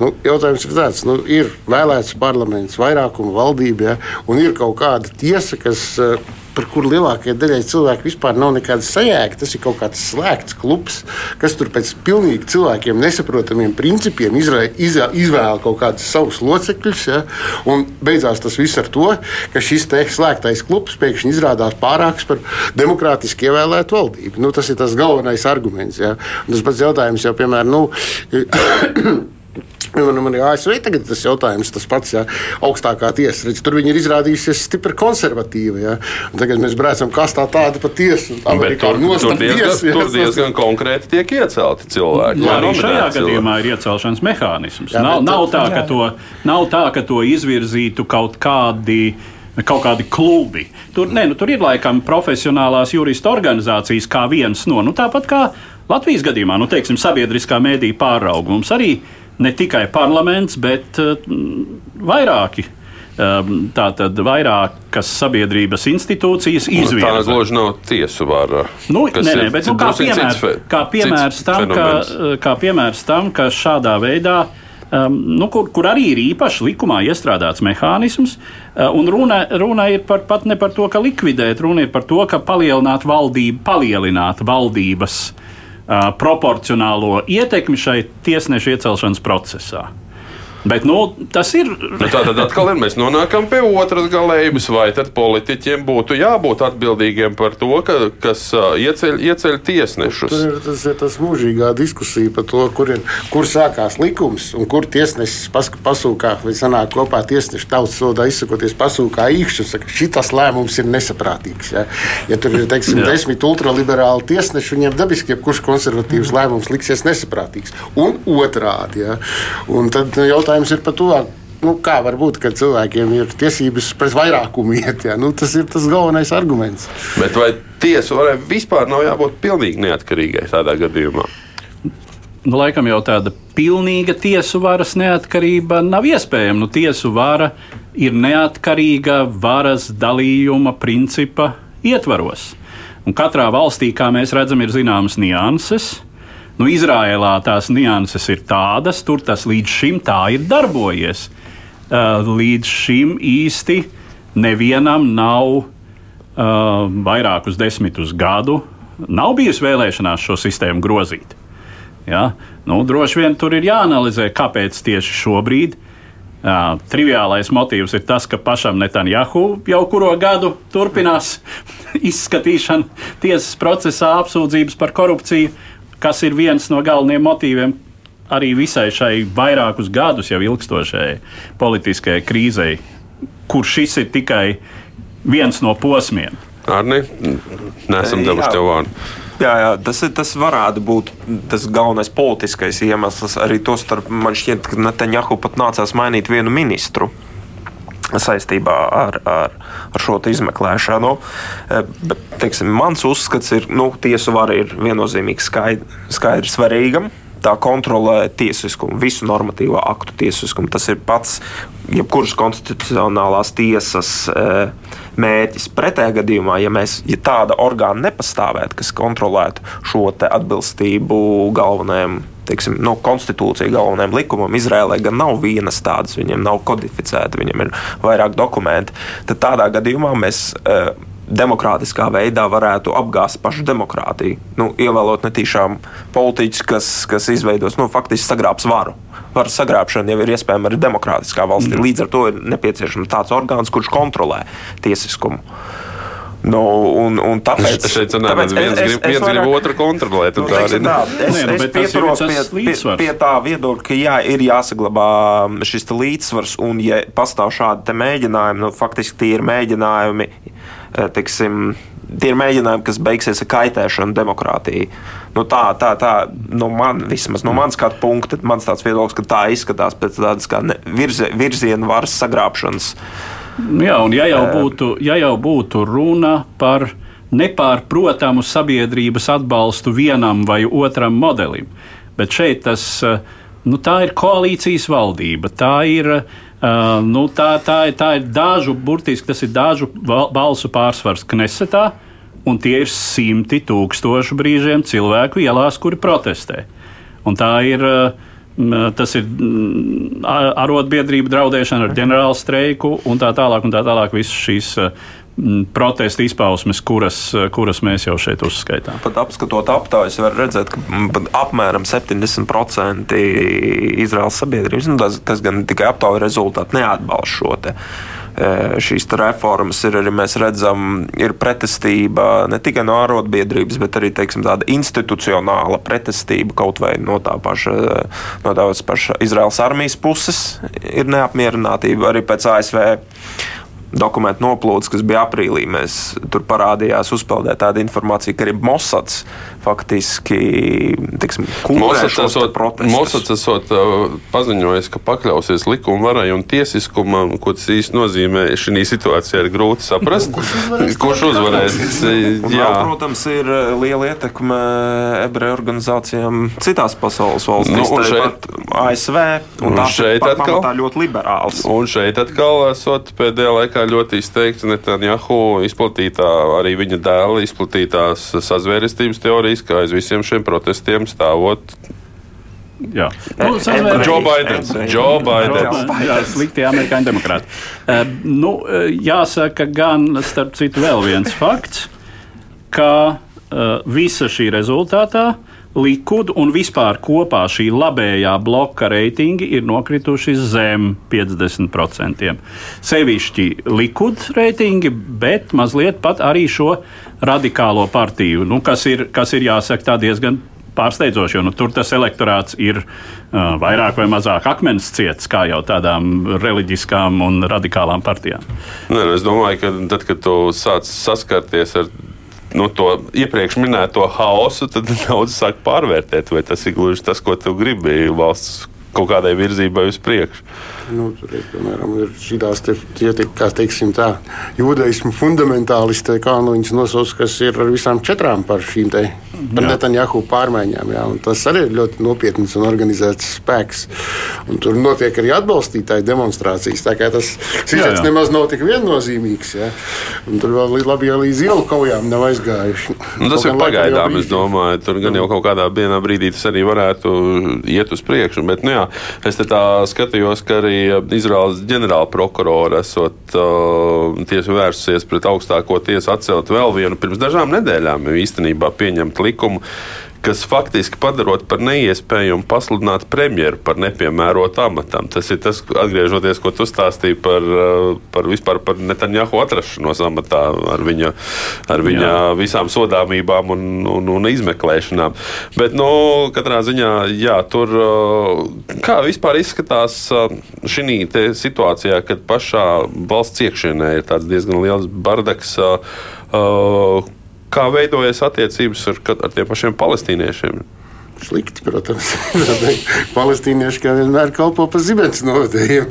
Nu, jautājums ir tāds, nu, ir vēlēts parlaments, vairākuma valdība, ja, un ir kaut kāda tiesa, kas. Uh, par kuru lielākajai daļai cilvēku vispār nav nekāda sajēga. Tas ir kaut kāds slēgts klubs, kas tur pēc pilnīgi cilvēkiem nesaprotamiem principiem izvēla kaut kādus savus locekļus. Ja? Un beidzās tas viss ar to, ka šis slēgtais klubs pēkšņi izrādās pārāks par demokrātiski ievēlētu valdību. Nu, tas ir tas galvenais arguments. Ja? Un tas pats jautājums jau, piemēram, nu, Man ir ASV tagad tas jautājums, tas pats, ja augstākā tiesa. Redz, tur viņi ir izrādījusies stipri konservatīvi. Ja? Un tagad mēs brēcam, kas tā tāda patiesa. Tur, tur diezgan, tiesa, tur diezgan konkrēti tiek iecelti cilvēki. Jā, arī šajā cilvēki. gadījumā ir iecelšanas mehānisms. Jā, nav, nav, tā, ka to, nav tā, ka to izvirzītu kaut kādi kaut kādi klubi. Tur, ne, nu, tur ir laikam profesionālās jurista organizācijas, kā viens no. Nu, tāpat kā Latvijas gadījumā, nu, teiksim, sabiedriskā mēdīja pāraugums arī ne tikai parlaments, bet uh, vairāki. Um, tā tad vairākas sabiedrības institūcijas izvirza. Tā gluži nav tiesu vara. Nu, nē, nē, bet, nu, kā, piemēr, kā, piemērs tam, ka, kā piemērs tam, ka šādā veidā um, nu, kur, kur arī ir īpaši likumā iestrādāts mehānisms. Uh, un runa, runa ir par, pat ne par to, ka likvidēt, runa ir par to, ka palielināt valdību, palielināt valdības uh, proporcionālo ietekmi šai tiesneša iecelšanas procesā. Bet nu, tas ir. Nu, tā tad atkal ir, mēs nonākam pie otras galējības, vai tad politiķiem būtu jābūt atbildīgiem par to, ka, kas ieceļ, ieceļ tiesnešus. Tas ir, tas ir tas mūžīgā diskusija par to, kur, ir, kur sākās likums un kur tiesnesis pas, pasūkā vai sanāk kopā tiesneši tautas sodā izsakoties pasūkā īkšķi saka, šitas lēmums ir nesaprātīgs. Ja, ja tur ir, teiksim, desmit ultraliberāli tiesneši, viņiem dabiski jebkurš konservatīvs lēmums liksies nesaprātīgs. Un otrādi. Ja. Un tad nu, jautājums ir par to. Nu, kā var būt, ka cilvēkiem ir tiesības pret vairākumu iet? Ja? Nu, tas ir tas galvenais arguments. Bet vai tiesa varai vispār nav jābūt pilnīgi neatkarīgai tādā gadījumā? Nu, laikam jau tāda pilnīga tiesu varas neatkarība nav iespējama. Nu, tiesu vara ir neatkarīga varas dalījuma principa ietvaros. Un katrā valstī, kā mēs redzam, ir zināmas nianses. Nu, Izrēlā tās nianses ir tādas, tur tas līdz šim tā ir darbojies. Uh, līdz šim īsti nevienam nav uh, vairākus desmitus gadu, nav bijusi vēlēšanās šo sistēmu grozīt. Ja? Nu, droši vien tur ir jāanalizē, kāpēc tieši šobrīd. Uh, triviālais motīvs ir tas, ka pašam Netanjahu jau kuro gadu turpinās izskatīšana tiesas procesā apsūdzības par korupciju kas ir viens no galvenajiem motīviem arī visai šai vairākus gadus jau ilgstošai politiskajai krīzei, kur šis ir tikai viens no posmiem. Arni, nesam devuši tev vārdu. Jā, jā tas, tas varētu būt tas galvenais politiskais iemesls. Arī to starp man šķiet, ka Netanjahu pat nācās mainīt vienu ministru saistībā ar, ar, ar šo izmeklēšanu. Eh, bet, teiksim, mans uzskats ir, ka nu, tiesu vara ir viennozīmīgi skaidra, skaidra svarīga. Tā kontrolē tiesiskumu, visu normatīvo aktu tiesiskumu. Tas ir pats, jebkuras konstitucionālās tiesas e, mērķis. Pretējā gadījumā, ja, mēs, ja tāda orgāna nepastāvētu, kas kontrolētu šo atbilstību galvenajiem teiksim, no konstitūcija galvenajam likumam Izrēlē gan nav vienas tādas, viņiem nav kodificēta, viņiem ir vairāk dokumenti. Tad tādā gadījumā mēs. Uh, demokrātiskā veidā varētu apgāzt pašu demokrātiju. Nu, ievēlot netīšām politiķus, kas, kas izveidos, nu, faktiski sagrābs varu. Varas sagrābšana jau ir iespējama arī demokrātiskā valstī. Mm. Līdz ar to ir nepieciešams tāds orgāns, kurš kontrolē tiesiskumu. Uh, Nu, un, un tāpēc, šeit tāpēc viens, es, grib, viens vairāk, grib otru kontrolēt. Nu, tā tā, es, Nē, nu, es pieturos pie, pie, pie tā viedokļa, ka jā, ir jāsaglabā šis līdzsvars, un ja pastāv šādi mēģinājumi, nu, faktiski tie ir mēģinājumi, eh, teiksim, tie ir mēģinājumi, kas beigsies ar kaitēšanu demokrātijai. Nu, tā, tā, tā no man, vismaz no manas skatu punkta, mans tāds viedoklis, ka tā izskatās pēc tādas kā virzie, virziena varas sagrābšanas. Jā, un ja jau būtu, ja jau būtu runa par nepārprotamu sabiedrības atbalstu vienam vai otram modelim, bet šeit tas, nu, tā ir koalīcijas valdība, tā ir. Uh, nu, tā, tā, tā ir dažu, burtiski tas ir dažu balsu pārsvars Knesetā, un tie ir simti tūkstoši brīžiem cilvēku ielās, kuri protestē. Un tā ir uh, Tas ir arotbiedrība draudēšana ar ģenerālu streiku un tā tālāk. Un tā tālāk visas šīs protesta izpausmes, kuras, kuras mēs jau šeit uzskaitām. Pat apskatot aptaujas, var redzēt, ka apmēram 70% Izraels sabiedrības, nu, tas, tas gan tikai aptaujas rezultāti, neatbalsta šo te. E, šīs reformas ir arī mēs redzam, ir pretestība ne tikai no arotbiedrības, bet arī teiksim, tāda institucionāla pretestība kaut vai no tā paša, no tā paša Izraels armijas puses ir neapmierinātība arī pēc ASV dokumentu noplūdes, kas bija aprīlī. Mēs tur parādījās, uzpeldēja tāda informācija, ka arī Mosads faktiski Mosads esot uh, paziņojis, ka pakļausies likuma varai un tiesiskumam, ko tas īsti nozīmē. Šī situācijā ir grūti saprast, kurš uzvarēs. Jā, protams, ir uh, liela ietekme ebreju organizācijām citās pasaules valstīs, nu, šeit, ASV. Un, un šeit atkal ļoti liberāls. Un šeit atkal esot pēdējā laikā ļoti izteikti Netanjahu izplatītā, arī viņa dēla izplatītās sazvērestības teorijas kā aiz visiem šiem protestiem stāvot Jā, nu, Džo Baidens. Džo Baidens. Jā, slikti amerikāņu demokrāti. Uh, nu, jāsaka, gan starp citu vēl viens fakts, ka uh, visa šī rezultātā Likud un vispār kopā šī labējā bloka reitingi ir nokrituši zem 50%. Sevišķi Likud reitingi, bet mazliet pat arī šo radikālo partiju, nu, kas, ir, kas ir jāsaka diezgan pārsteidzoši, jo nu, tur tas elektorāts ir uh, vairāk vai mazāk akmens ciets, kā jau tādām reliģiskām un radikālām partijām. Nē, nu, es domāju, ka tad, kad tu sāc saskarties ar nu, to iepriekš minēto haosu, tad daudz sāk pārvērtēt, vai tas ir gluži tas, ko tu gribi valsts kaut kādai virzībai uz priekšu. Nu, tur ir, piemēram, ir šīs teiksim, tā, jūdaismu fundamentālisti, kā nu viņas nosauc, kas ir ar visām četrām par šīm te Netanjahu pārmaiņām. Jā, tas arī ir ļoti nopietns un organizēts spēks. Un tur notiek arī atbalstītāju demonstrācijas. Tā kā tas sižets nemaz nav tik viennozīmīgs. Jā. Un tur vēl labi, ja līdz ielu kaujām nav aizgājuši. Nu, tas ir pagaidām, es domāju. Tur gan jau kaut kādā dienā brīdī tas arī varētu iet uz priekšu. Bet, nu, jā, es tā skatījos, ka arī Izraels ģenerāla prokurora esot uh, tiesu vērsusies pret augstāko tiesu atcelt vēl vienu pirms dažām nedēļām īstenībā pieņemt likumu, kas faktiski padarot par neiespējumu pasludināt premjeru par nepiemērotu amatam. Tas ir tas, atgriežoties, ko tu stāstīji par, eh, par vispār par Netanjahu atrašanos amatā ar viņa, ar viņa jā. visām sodāmībām un, un, un izmeklēšanām. Bet, nu, katrā ziņā, jā, tur eh, kā vispār izskatās eh, šī situācijā, kad pašā valsts iekšienē ir tāds diezgan liels bardaks. Uh, kā veidojas attiecības ar, ar tiem pašiem palestīniešiem? Slikti, protams. Palestīnieši kā vienmēr kalpo par zibens novadējiem.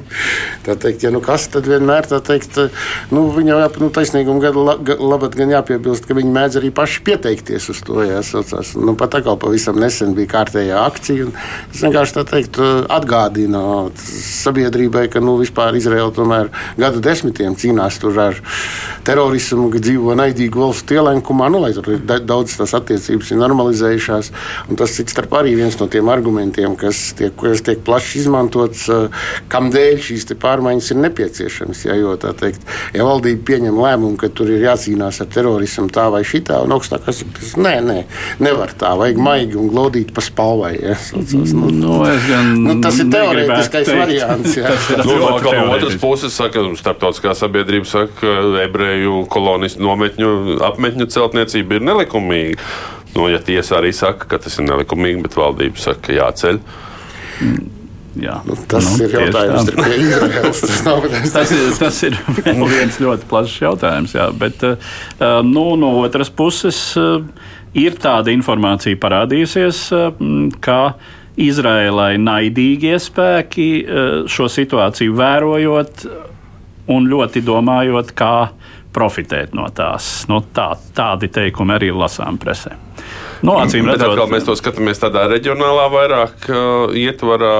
Tā teikt, ja nu kas tad vienmēr tā teikt, nu, viņam jau nu, taisnīguma gada labad gan jāpiebilst, ka viņi mēdz arī paši pieteikties uz to, jāsaucās. Nu, pat tā kā pavisam nesen bija kārtējā akcija. Es vienkārši tā teikt atgādinu sabiedrībai, ka nu, vispār Izraela tomēr gadu desmitiem cīnās tur ar terorismu, ka dzīvo naidīgu valstu ielenkumā, nu, lai tur daudz tās attiecības ir normalizējušās. Un tas, cik starp arī viens no tiem argumentiem, kas tiek, kas tiek plaši izmantots, eh, kam dēļ šīs pārmaiņas ir nepieciešamas. Ja, jo, teikt, ja valdība pieņem lēmumu, ka tur ir jācīnās ar terorismu tā vai šitā, un augstākās ir, nē, nē, nevar tā, vajag maigi un glodīt pa spalvai. Ja, saucās, nu, nu, gan, nu, tas ir teorētiskais variants. Ja. nu, no otras puses, saka, starptautiskā sabiedrība saka, ka ebreju kolonistu nometņu apmetņu celtniecība ir nelikumīga. Nu, ja tiesa arī saka, ka tas ir nelikumīgi, bet valdība saka, ka jāceļ. Jā. Nu, tas nu, ir jautājums, kas ir Izraels. Tas, tas, ir, tas ir viens ļoti plašs jautājums. Jā, bet uh, nu, no otras puses uh, ir tāda informācija parādījusies, ka Izraēlai naidīgie spēki šo situāciju vērojot un ļoti domājot, kā profitēt no tās. Nu, tā, tādi teikumi arī lasām presē. Nu, acīm redzot, atkal mēs to skatāmies tādā reģionālā vairāk uh, ietvarā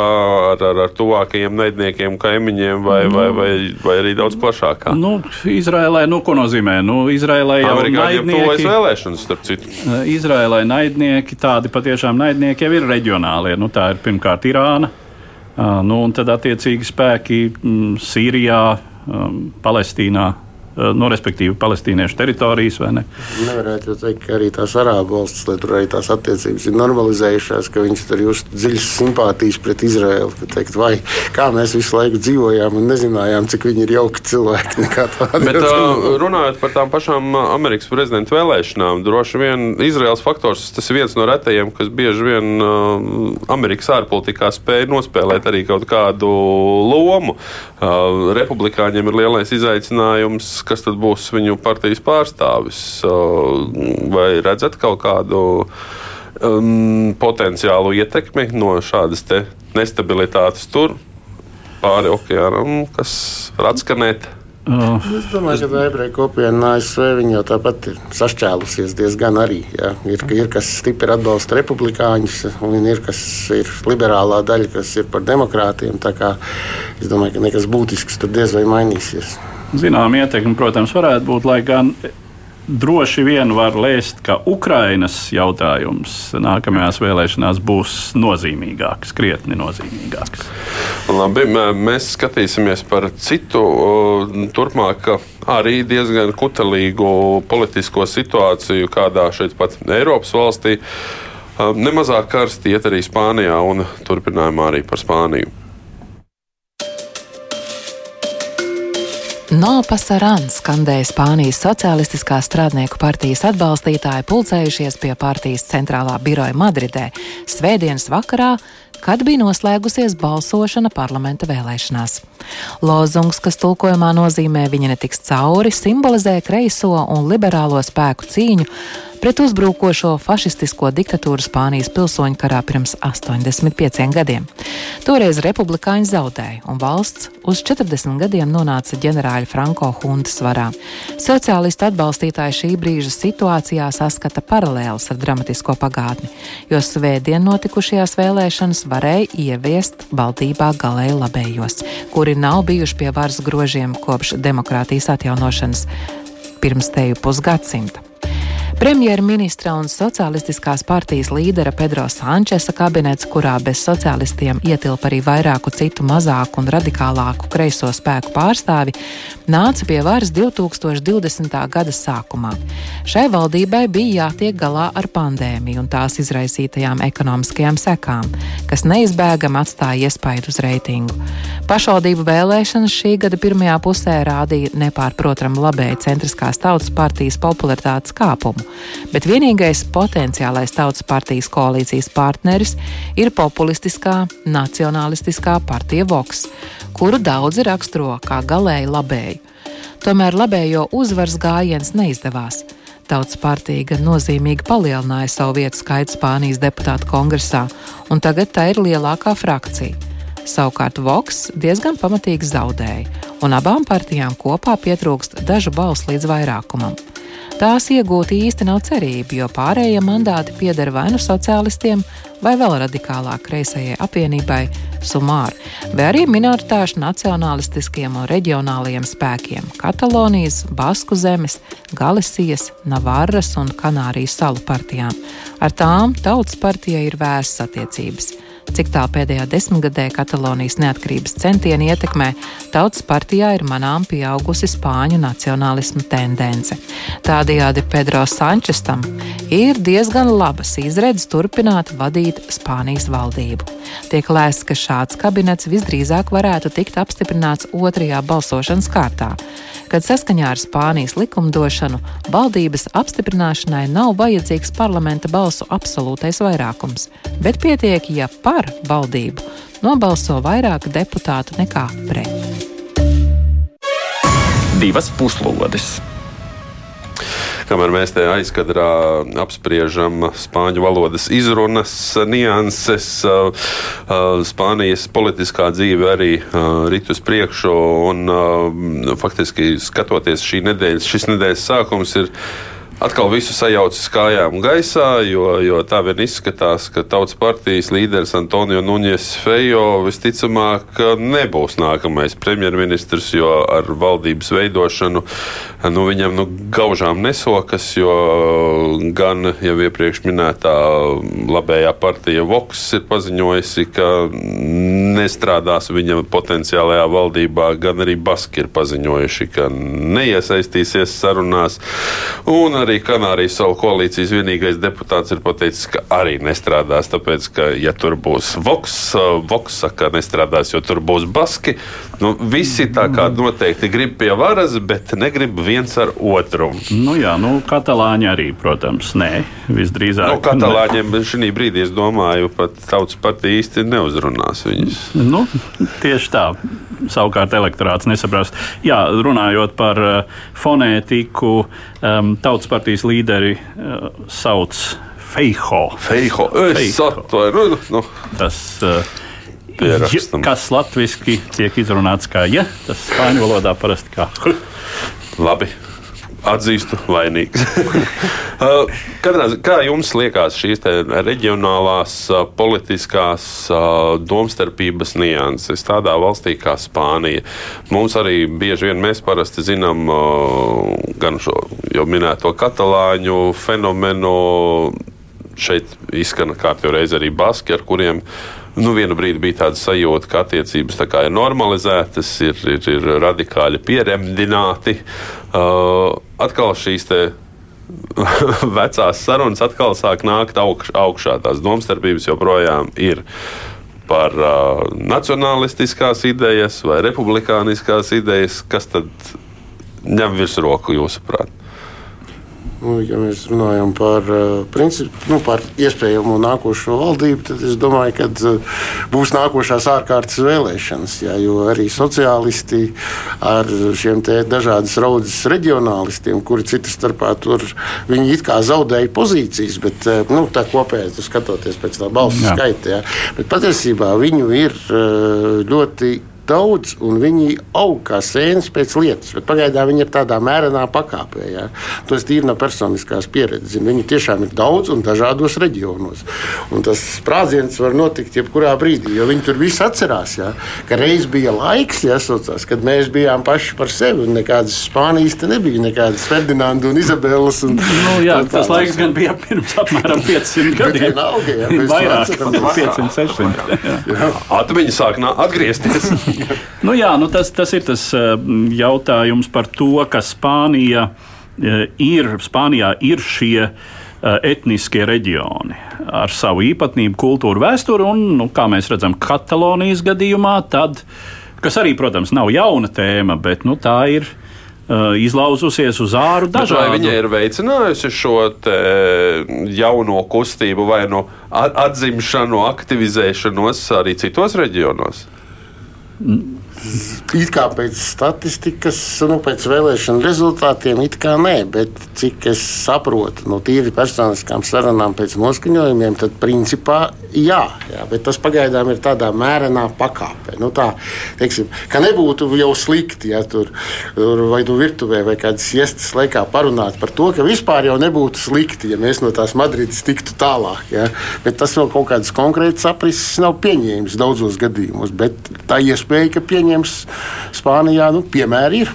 ar, ar, ar tuvākajiem naidniekiem, kaimiņiem, vai, nu, vai, vai, vai arī daudz plašākā. Nu, Izrēlē, nu, ko nozīmē? Nu, Izrēlē jau ir naidnieki. vēlēšanas, starp citu. Uh, Izrēlē naidnieki, tādi patiešām naidnieki jau ir reģionālie. Nu, tā ir pirmkārt Irāna, uh, nu, un tad attiecīgi spēki mm, Sīrijā, um, Palestīnā, Eh, nu, respektīvi, palestīniešu teritorijas. Ne? Nevarētu teikt, ka arī tās arābu valstis, lai tur arī tās attiecības ir normalizējušās, ka viņas tur jūt dziļas simpātijas pret Izraēlu. Teikt, vai, kā mēs visu laiku dzīvojām un nezinājām, cik viņi ir jauki cilvēki. Bet, uh, runājot par tām pašām Amerikas prezidenta vēlēšanām, droši vien Izraels faktors tas ir viens no retajiem, kas bieži vien uh, Amerikas ārpolitikā spēja nospēlēt arī kaut kādu lomu. Uh, republikāņiem ir lielais izaicinājums kas tad būs viņu partijas pārstāvis? Vai redzat kaut kādu um, potenciālu ietekmi no šādas nestabilitātes tur pāri okeānam, kas var atskanēt? Uh, es domāju, ka ebreju kopiena ASV jau tāpat ir sašķēlusies diezgan arī. Ja. Ir, ir kas stipri atbalsta republikāņus, un ir kas ir liberālā daļa, kas ir par demokrātiem. Es domāju, ka nekas būtisks tur diez vai mainīsies. Zinām, ietekme, protams, varētu būt, lai gan droši vien var lēst, ka Ukrainas jautājums nākamajās vēlēšanās būs nozīmīgāks, krietni nozīmīgāks. Labi, mēs skatīsimies par citu turpmāk arī diezgan kutelīgu politisko situāciju kādā šeit pat Eiropas valstī. Nemazāk karsti iet arī Spānijā un turpinājumā arī par Spāniju. No Pasaran skandēja Spānijas Socialistiskās strādnieku partijas atbalstītāji pulcējušies pie partijas centrālā biroja Madridē. Svētdienas vakarā, kad bija noslēgusies balsošana parlamenta vēlēšanās. Lozungs, kas tulkojumā nozīmē viņa netiks cauri, simbolizē kreiso un liberālo spēku cīņu pret uzbrukošo fašistisko diktatūru Spānijas pilsoņu karā pirms 85 gadiem. Toreiz republikāņi zaudēja, un valsts uz 40 gadiem nonāca ģenerāļa Franko huntas varā. Sociālistu atbalstītāji šī brīža situācijā saskata paralēlus ar dramatisko pagātni, jo svētdien notikušajās vēlēšanas varēja ieviest valdībā galēji labējos, kuri nav bijuši pie varas grožiem kopš demokrātijas atjaunošanas pirms teju pusgadsimta. Premjerministra un Socialistiskās partijas līdera Pedro Sančesa kabinets, kurā bez socialistiem ietilpa arī vairāku citu mazāku un radikālāku kreiso spēku pārstāvi, nāca pie varas 2020. gada sākumā. Šai valdībai bija jātiek galā ar pandēmiju un tās izraisītajām ekonomiskajām sekām, kas neizbēgami atstāja iespaidu uz reitingu. Pašvaldību vēlēšanas šī gada pirmajā pusē rādīja nepārprotamu labēju centriskās tautas partijas popularitātes kāpumu bet vienīgais potenciālais tautas partijas koalīcijas partneris ir populistiskā, nacionālistiskā partija Vox, kuru daudzi raksturo kā galēji labēju. Tomēr labējo uzvaras gājiens neizdevās. Tautas partija gan nozīmīgi palielināja savu vietu skaitu Spānijas deputātu kongresā, un tagad tā ir lielākā frakcija. Savukārt Voks diezgan pamatīgi zaudēja, un abām partijām kopā pietrūkst dažu balsu līdz vairākumam. Tās iegūt īsti nav cerība, jo pārējie mandāti pieder vai nu sociālistiem, vai vēl radikālāk kreisajai apvienībai Sumār, vai arī minoritāšu nacionālistiskiem un reģionālajiem spēkiem - Katalonijas, Basku zemes, Galisijas, Navarras un Kanārijas salu partijām. Ar tām Tautas partijai ir vēsas attiecības. Cik tā pēdējā desmitgadē Katalonijas neatkarības centieni ietekmē, Tautas partijā ir manām pieaugusi spāņu nacionālisma tendence. Tādējādi Pedro Sančestam ir diezgan labas izredzes turpināt vadīt Spānijas valdību. Tiek lēsts, ka šāds kabinets visdrīzāk varētu tikt apstiprināts otrajā balsošanas kārtā, kad saskaņā ar Spānijas likumdošanu valdības apstiprināšanai nav vajadzīgs parlamenta balsu absolūtais vairākums, bet pietiek, ja par valdību nobalso vairāk deputātu nekā pret. Divas puslodes. Kamēr mēs te aizkadrā apspriežam spāņu valodas izrunas, nianses, Spānijas politiskā dzīve arī rit uz priekšu. Un, faktiski skatoties šī nedēļas, šis nedēļas sākums ir atkal visu sajaucis kājām gaisā, jo, jo tā vien izskatās, ka Tautas partijas līderis Antonio Nuņes Fejo visticamāk nebūs nākamais premjerministrs, jo ar valdības veidošanu nu, viņam nu, gaužām nesokas, jo gan jau iepriekš minētā labējā partija Voks ir paziņojusi, ka nestrādās viņa potenciālajā valdībā, gan arī Baski ir paziņojuši, ka neiesaistīsies sarunās. Un arī Kanārijas salu koalīcijas vienīgais deputāts ir pateicis, ka arī nestrādās. Tāpēc, ka, ja tur būs Voks, Voks saka, ka nestrādās, jo tur būs Baski. Nu, visi tā kā noteikti grib pie varas, bet negrib viens ar otru. Nu, jā, nu, katalāņi arī, protams, nē, visdrīzāk. Nu, katalāņiem šī brīdī, es domāju, pat tautas partija īsti neuzrunās viņus. Nu, tieši tā. Savukārt elektorāts nesaprast. Jā, runājot par uh, fonētiku, um, tautas partijas līderi uh, sauc Feiho. Feiho, es atvainu. Nu. Tas, uh, Pierakstam. Kas latviešu tiek izrunāts kā ja, tas spāņu valodā parasti kā. Labi, atzīstu, vainīgs. Uh, Katrā, kā jums liekas šīs reģionālās uh, politiskās uh, domstarpības nianses tādā valstī kā Spānija? Mums arī bieži vien mēs parasti zinām gan šo jau minēto katalāņu fenomenu. Šeit izskan kārtībā reiz arī baski, ar kuriem nu, vienu brīdi bija tāda sajūta, ka attiecības tā ir normalizētas, ir, ir, ir radikāli pieremdināti. Uh, atkal šīs vecās sarunas atkal sāk nākt augš, augšā. Tās domstarpības joprojām ir par uh, nacionālistiskās idejas vai republikāniskās idejas, kas tad ņem virsroku jūsuprāt? Nu, ja mēs runājam par, uh, principu, nu, par iespējamo nākošo valdību, tad es domāju, ka uh, būs nākošās ārkārtas vēlēšanas. Jā, jo arī sociālisti ar šiem dažādas raudzes reģionālistiem, kuri citas starpā tur viņi it kā zaudēja pozīcijas, bet uh, nu, tā kopēji skatoties pēc tā balsu skaita. Jā. Bet patiesībā viņu ir ļoti daudz, un viņi aug kā sēnes pēc lietas. Bet pagaidām viņi ir tādā mērenā pakāpē. Ja? Es tīri no personiskās pieredzes. Viņi tiešām ir daudz un dažādos reģionos. Un tas sprādziens var notikt jebkurā brīdī, jo viņi tur viss atcerās. Ja? Ka reiz bija laiks, ja, saucās, kad mēs bijām paši par sevi, un nekādas Spānijas te nebija, nekādas Ferdinandas un Izabelas. Un, nu, jā, tā, tas laiks gan bija pirms apmēram 500 gadiem. Vienalga, ja, Vairāk, 500, 600. Atmiņas sāk atgriezties. nu, jā, nu tas, tas ir tas eh, jautājums par to, ka Spānija eh, ir, Spānijā ir šie eh, etniskie reģioni ar savu īpatnību, kultūru, vēsturi un, nu, kā mēs redzam, Katalonijas gadījumā, tad, kas arī, protams, nav jauna tēma, bet nu, tā ir izlauzusies uz āru dažādu. Vai viņa ir veicinājusi šo jauno kustību vai no atzimšanu, aktivizēšanos arī citos reģionos? 嗯 It kā pēc statistikas, nu, pēc vēlēšanu rezultātiem, it kā nē, bet cik es saprotu no tīri personiskām sarunām pēc noskaņojumiem, tad principā jā, jā bet tas pagaidām ir tādā mērenā pakāpē. Nu, tā, teiksim, ka nebūtu jau slikti, ja tur vai tu virtuvē vai kādas iestas laikā parunāt par to, ka vispār jau nebūtu slikti, ja mēs no tās Madrides tiktu tālāk. Ja? Bet tas vēl kaut kādas konkrētas aprises nav pieņēmis daudzos gadījumos, bet tā iespēja, ka pieņems Spānijā, nu, piemēri ir.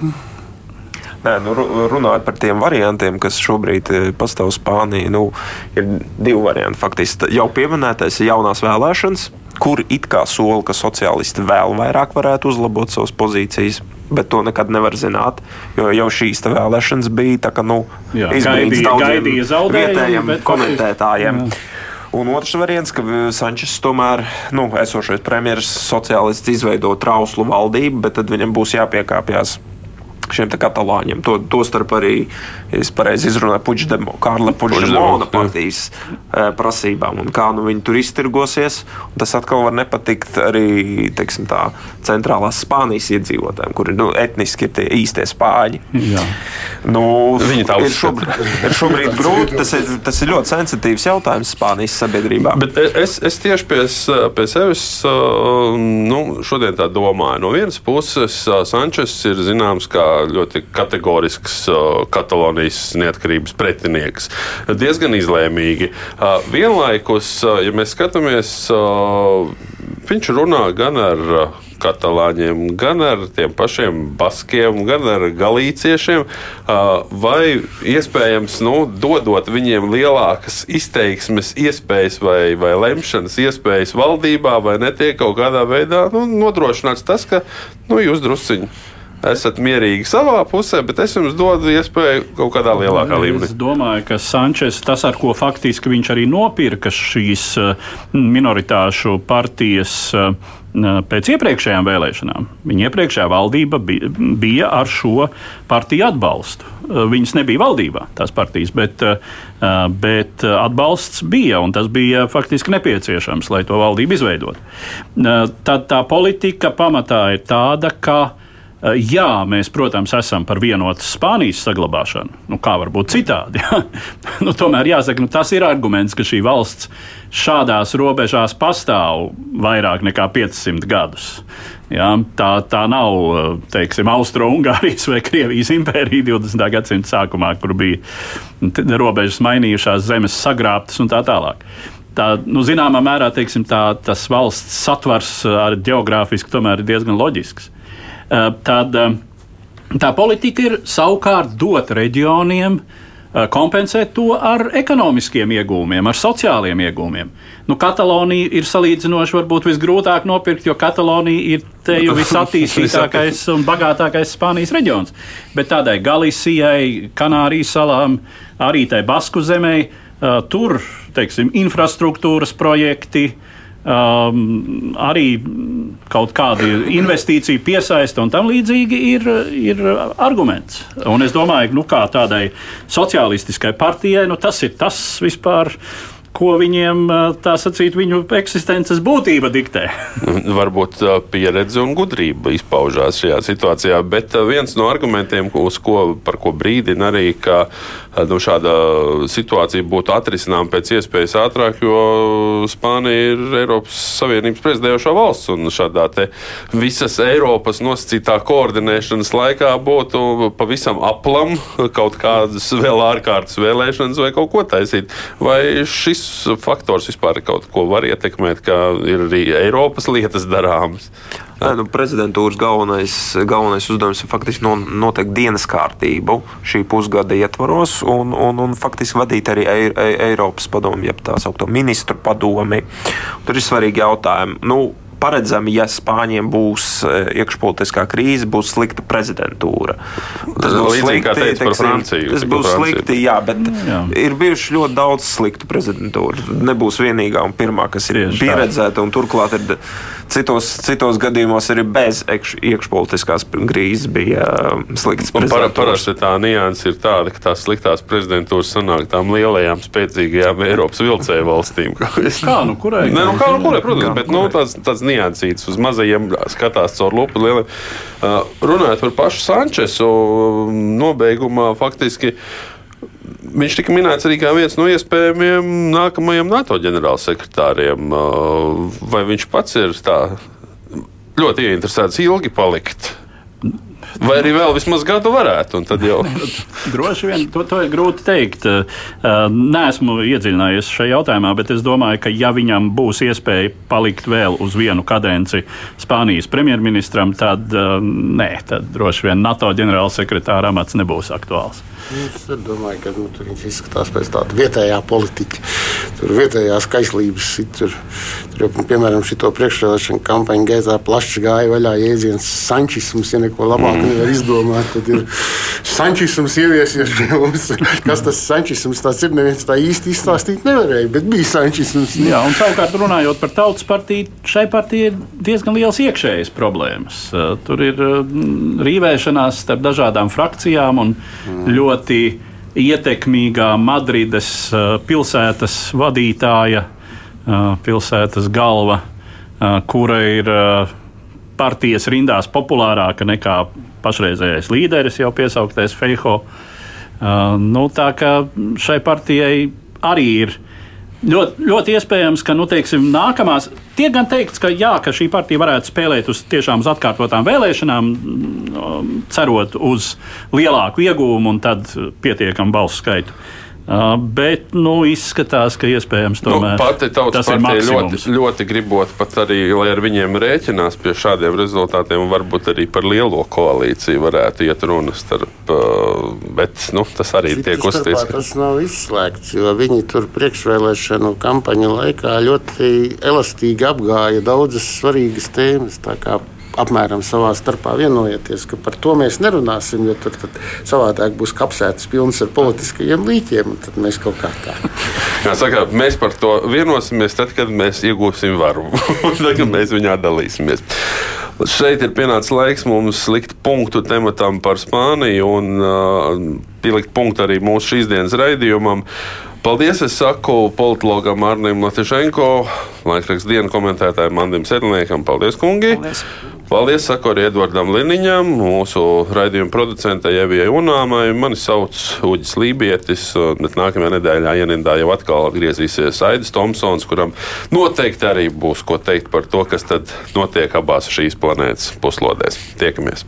Nē, nu, runājot par tiem variantiem, kas šobrīd eh, pastāv Spānijā, nu, ir divi varianti. Faktiski jau pieminētais ir jaunās vēlēšanas, kur it kā sola, ka sociālisti vēl vairāk varētu uzlabot savas pozīcijas. Bet to nekad nevar zināt, jo jau šīs vēlēšanas bija tā, ka, nu, izbrīns daudziem vietējiem komentētājiem. Jā. Un otrs variants, ka Sančes tomēr, nu, esošais premjerministrs, sociālists izveido trauslu valdību, bet tad viņam būs jāpiekāpjas šiem katalāņiem. To, Tostarp arī, ja es pareizi izrunāju, Puģdemo, Kārla Puģdemona partijas jā. prasībām un kā nu viņi tur iztirgosies. Tas atkal var nepatikt arī teiksim, tā, centrālās Spānijas iedzīvotājiem, kuri nu, etniski ir tie īstie spāņi. Jā. Nu, viņi tā ir šobrīd, ir šobrīd grūti. Tas ir, tas ir ļoti sensitīvs jautājums Spānijas sabiedrībā. Bet es, es tieši pie, pie sevis nu, šodien tā domāju. No vienas puses, Sančes ir zināms kā ļoti kategorisks Katalonijas neatkarības pretinieks. Diezgan izlēmīgi. Vienlaikus, ja mēs skatāmies, viņš runā gan ar katalāņiem, gan ar tiem pašiem baskiem, gan ar galīciešiem, vai iespējams nu, dodot viņiem lielākas izteiksmes iespējas vai, vai lemšanas iespējas valdībā, vai netiek kaut kādā veidā nu, nodrošināts tas, ka nu, jūs drusciņi esat mierīgi savā pusē, bet es jums dodu iespēju kaut kādā lielākā līmenī. Es domāju, ka Sančes, tas, ar ko faktiski viņš arī nopirka šīs eh, minoritāšu partijas eh, pēc iepriekšējām vēlēšanām, viņa iepriekšējā valdība bija, bija ar šo partiju atbalstu. Eh, viņas nebija valdībā, tās partijas, bet, bet atbalsts bija, un tas bija faktiski nepieciešams, lai to valdību izveidotu. Tad tā politika pamatā ir tāda, ka Eh, jā, mēs, protams, esam par vienotas Spānijas saglabāšanu. Nu, kā var būt citādi? Nu, tomēr jāsaka, nu, tas ir arguments, ka šī valsts šādās robežās pastāv vairāk nekā 500 gadus. Ja? Tā, tā nav eh, teiksim, Austro-Ungārijas vai Krievijas impērija 20. gadsimta sākumā, kur bija robežas mainījušās, zemes sagrābtas un tā tālāk tā, nu, zināmā mērā teiksim, tā, tas valsts satvars ar geogrāfiski tomēr ir diezgan loģisks. Eh, tad eh, tā politika ir savukārt dot reģioniem kompensēt to ar ekonomiskiem iegūmiem, ar sociāliem iegūmiem. Nu, Katalonija ir salīdzinoši varbūt visgrūtāk nopirkt, jo Katalonija ir te jau visattīstītākais un bagātākais Spānijas reģions. Bet tādai Galisijai, Kanārijas salām, arī tai Basku zemē, tur, teiksim, infrastruktūras projekti, uh, um, arī kaut kāda investīcija piesaista un tam līdzīgi ir, ir arguments. Un es domāju, ka nu, tādai sociālistiskai partijai nu, tas ir tas vispār ko viņiem tā sacīt, viņu eksistences būtība diktē. Varbūt pieredze un gudrība izpaužās šajā situācijā, bet viens no argumentiem, ko, par ko brīdina arī, ka nu, šāda situācija būtu atrisināma pēc iespējas ātrāk, jo Spānija ir Eiropas Savienības prezidējošā valsts un šādā visas Eiropas nosacītā koordinēšanas laikā būtu pavisam aplam kaut kādas vēl ārkārtas vēlēšanas vai kaut ko taisīt. Vai šis faktors vispār kaut ko var ietekmēt, ka ir arī Eiropas lietas darāmas? Nē, nu, prezidentūras galvenais, galvenais uzdevums ir faktiski noteikt dienas kārtību šī pusgada ietvaros un, un, un faktiski vadīt arī Eiropas padomu, jeb tā saucamo ministru padomi. Tur ir svarīgi jautājumi. Nu, paredzami, ja Spāņiem būs e, iekšpolitiskā krīze, būs slikta prezidentūra. Tas būs slikti, teiksim, par Franciju. Tas būs slikti, jā, bet jā. ir bijuši ļoti daudz sliktu prezidentūru. Nebūs vienīgā un pirmā, kas ir Tieši pieredzēta, un turklāt ir citos, citos gadījumos arī bez iekš, iekšpolitiskās krīzes bija um, slikts. Par, parasti tā nianses ir tāda, ka tās sliktās prezidentūras sanāk tām lielajām, spēcīgajām Eiropas vilcēju valstīm. kā nu kurai? Nē, nu, kā nu kurai, protams, bet nu, tāds, tāds niansīts uz mazajiem skatās caur lupu lieliem. Uh, runājot par pašu Sančesu, nobeigumā faktiski. Viņš tika minēts arī kā viens no iespējamiem nākamajiem NATO ģenerālsekretāriem. Uh, vai viņš pats ir tā ļoti ieinteresēts ilgi palikt? Vai arī vēl vismaz gadu varētu? Droši vien to, to ir grūti teikt. Nē, esmu iedziļinājies šajā jautājumā, bet es domāju, ka ja viņam būs iespēja palikt vēl uz vienu kadenci Spānijas premjerministram, tad nē, tad droši vien NATO ģenerālsekretāra amats nebūs aktuāls. Es domāju, ka nu, viņš izskatās pēc tāda vietējā politiķa. Tur vietējās kaislības. Tur, tur jau, piemēram, šito priekšvēlēšanu kampaņu gaitā plaši gāja vaļā jēdziens sančisms. Ja neko labāk mm. nevar izdomāt, tad ir sančisms ieviesies pie mums. Kas tas sančisms tāds ir, neviens tā īsti izstāstīt nevarēja, bet bija sančisms. Jā, un savukārt runājot par tautas partiju, šai partijai ir diezgan liels iekšējas problēmas. Tur ir rīvēšanās starp dažādām frakcijām un mm. ļoti ļoti ietekmīgā Madrides uh, pilsētas vadītāja, uh, pilsētas galva, uh, kura ir partijas rindās populārāka nekā pašreizējais līderis, jau piesauktais Feiho. Nu, tā kā šai partijai arī ir Ļoti, ļoti iespējams, ka nu, teiksim, nākamās tiek gan teikts, ka, jā, ka šī partija varētu spēlēt uz tiešām uz atkārtotām vēlēšanām, mm, cerot uz lielāku iegūmu un tad pietiekamu balsu skaitu. Bet nu, izskatās, ka iespējams nu, tomēr nu, pati tautas partija ļoti, ļoti gribot pat arī, lai ar viņiem rēķinās pie šādiem rezultātiem, un varbūt arī par lielo koalīciju varētu iet runa starp, bet nu, tas arī Citu tiek. Ka... Tas nav izslēgts, jo viņi tur priekšvēlēšanu kampaņu laikā ļoti elastīgi apgāja daudzas svarīgas tēmas apmēram savā starpā vienojieties, ka par to mēs nerunāsim, jo tad, tad savādāk būs kapsētas pilnas ar politiskajiem līķiem, tad mēs kaut kā tā. Kā saka, mēs par to vienosimies tad, kad mēs iegūsim varu, tad, kad mēs viņā dalīsimies. Šeit ir pienācis laiks mums likt punktu tematam par Spāniju un uh, pielikt punktu arī mūsu šīsdienas raidījumam. Paldies, es saku politologam Arnim Latišenko, laikraksta dienas komentētājam Mandim Sedlniekam. Paldies, kungi! Paldies. Paldies, saku arī Edvardam Liniņam, mūsu raidījuma producentai Evijai Unāmai. Mani sauc Uģis Lībietis, bet nākamajā nedēļā Janindā jau atkal atgriezīsies Aidis Tomsons, kuram noteikti arī būs ko teikt par to, kas tad notiek abās šīs planētas puslodēs. Tiekamies!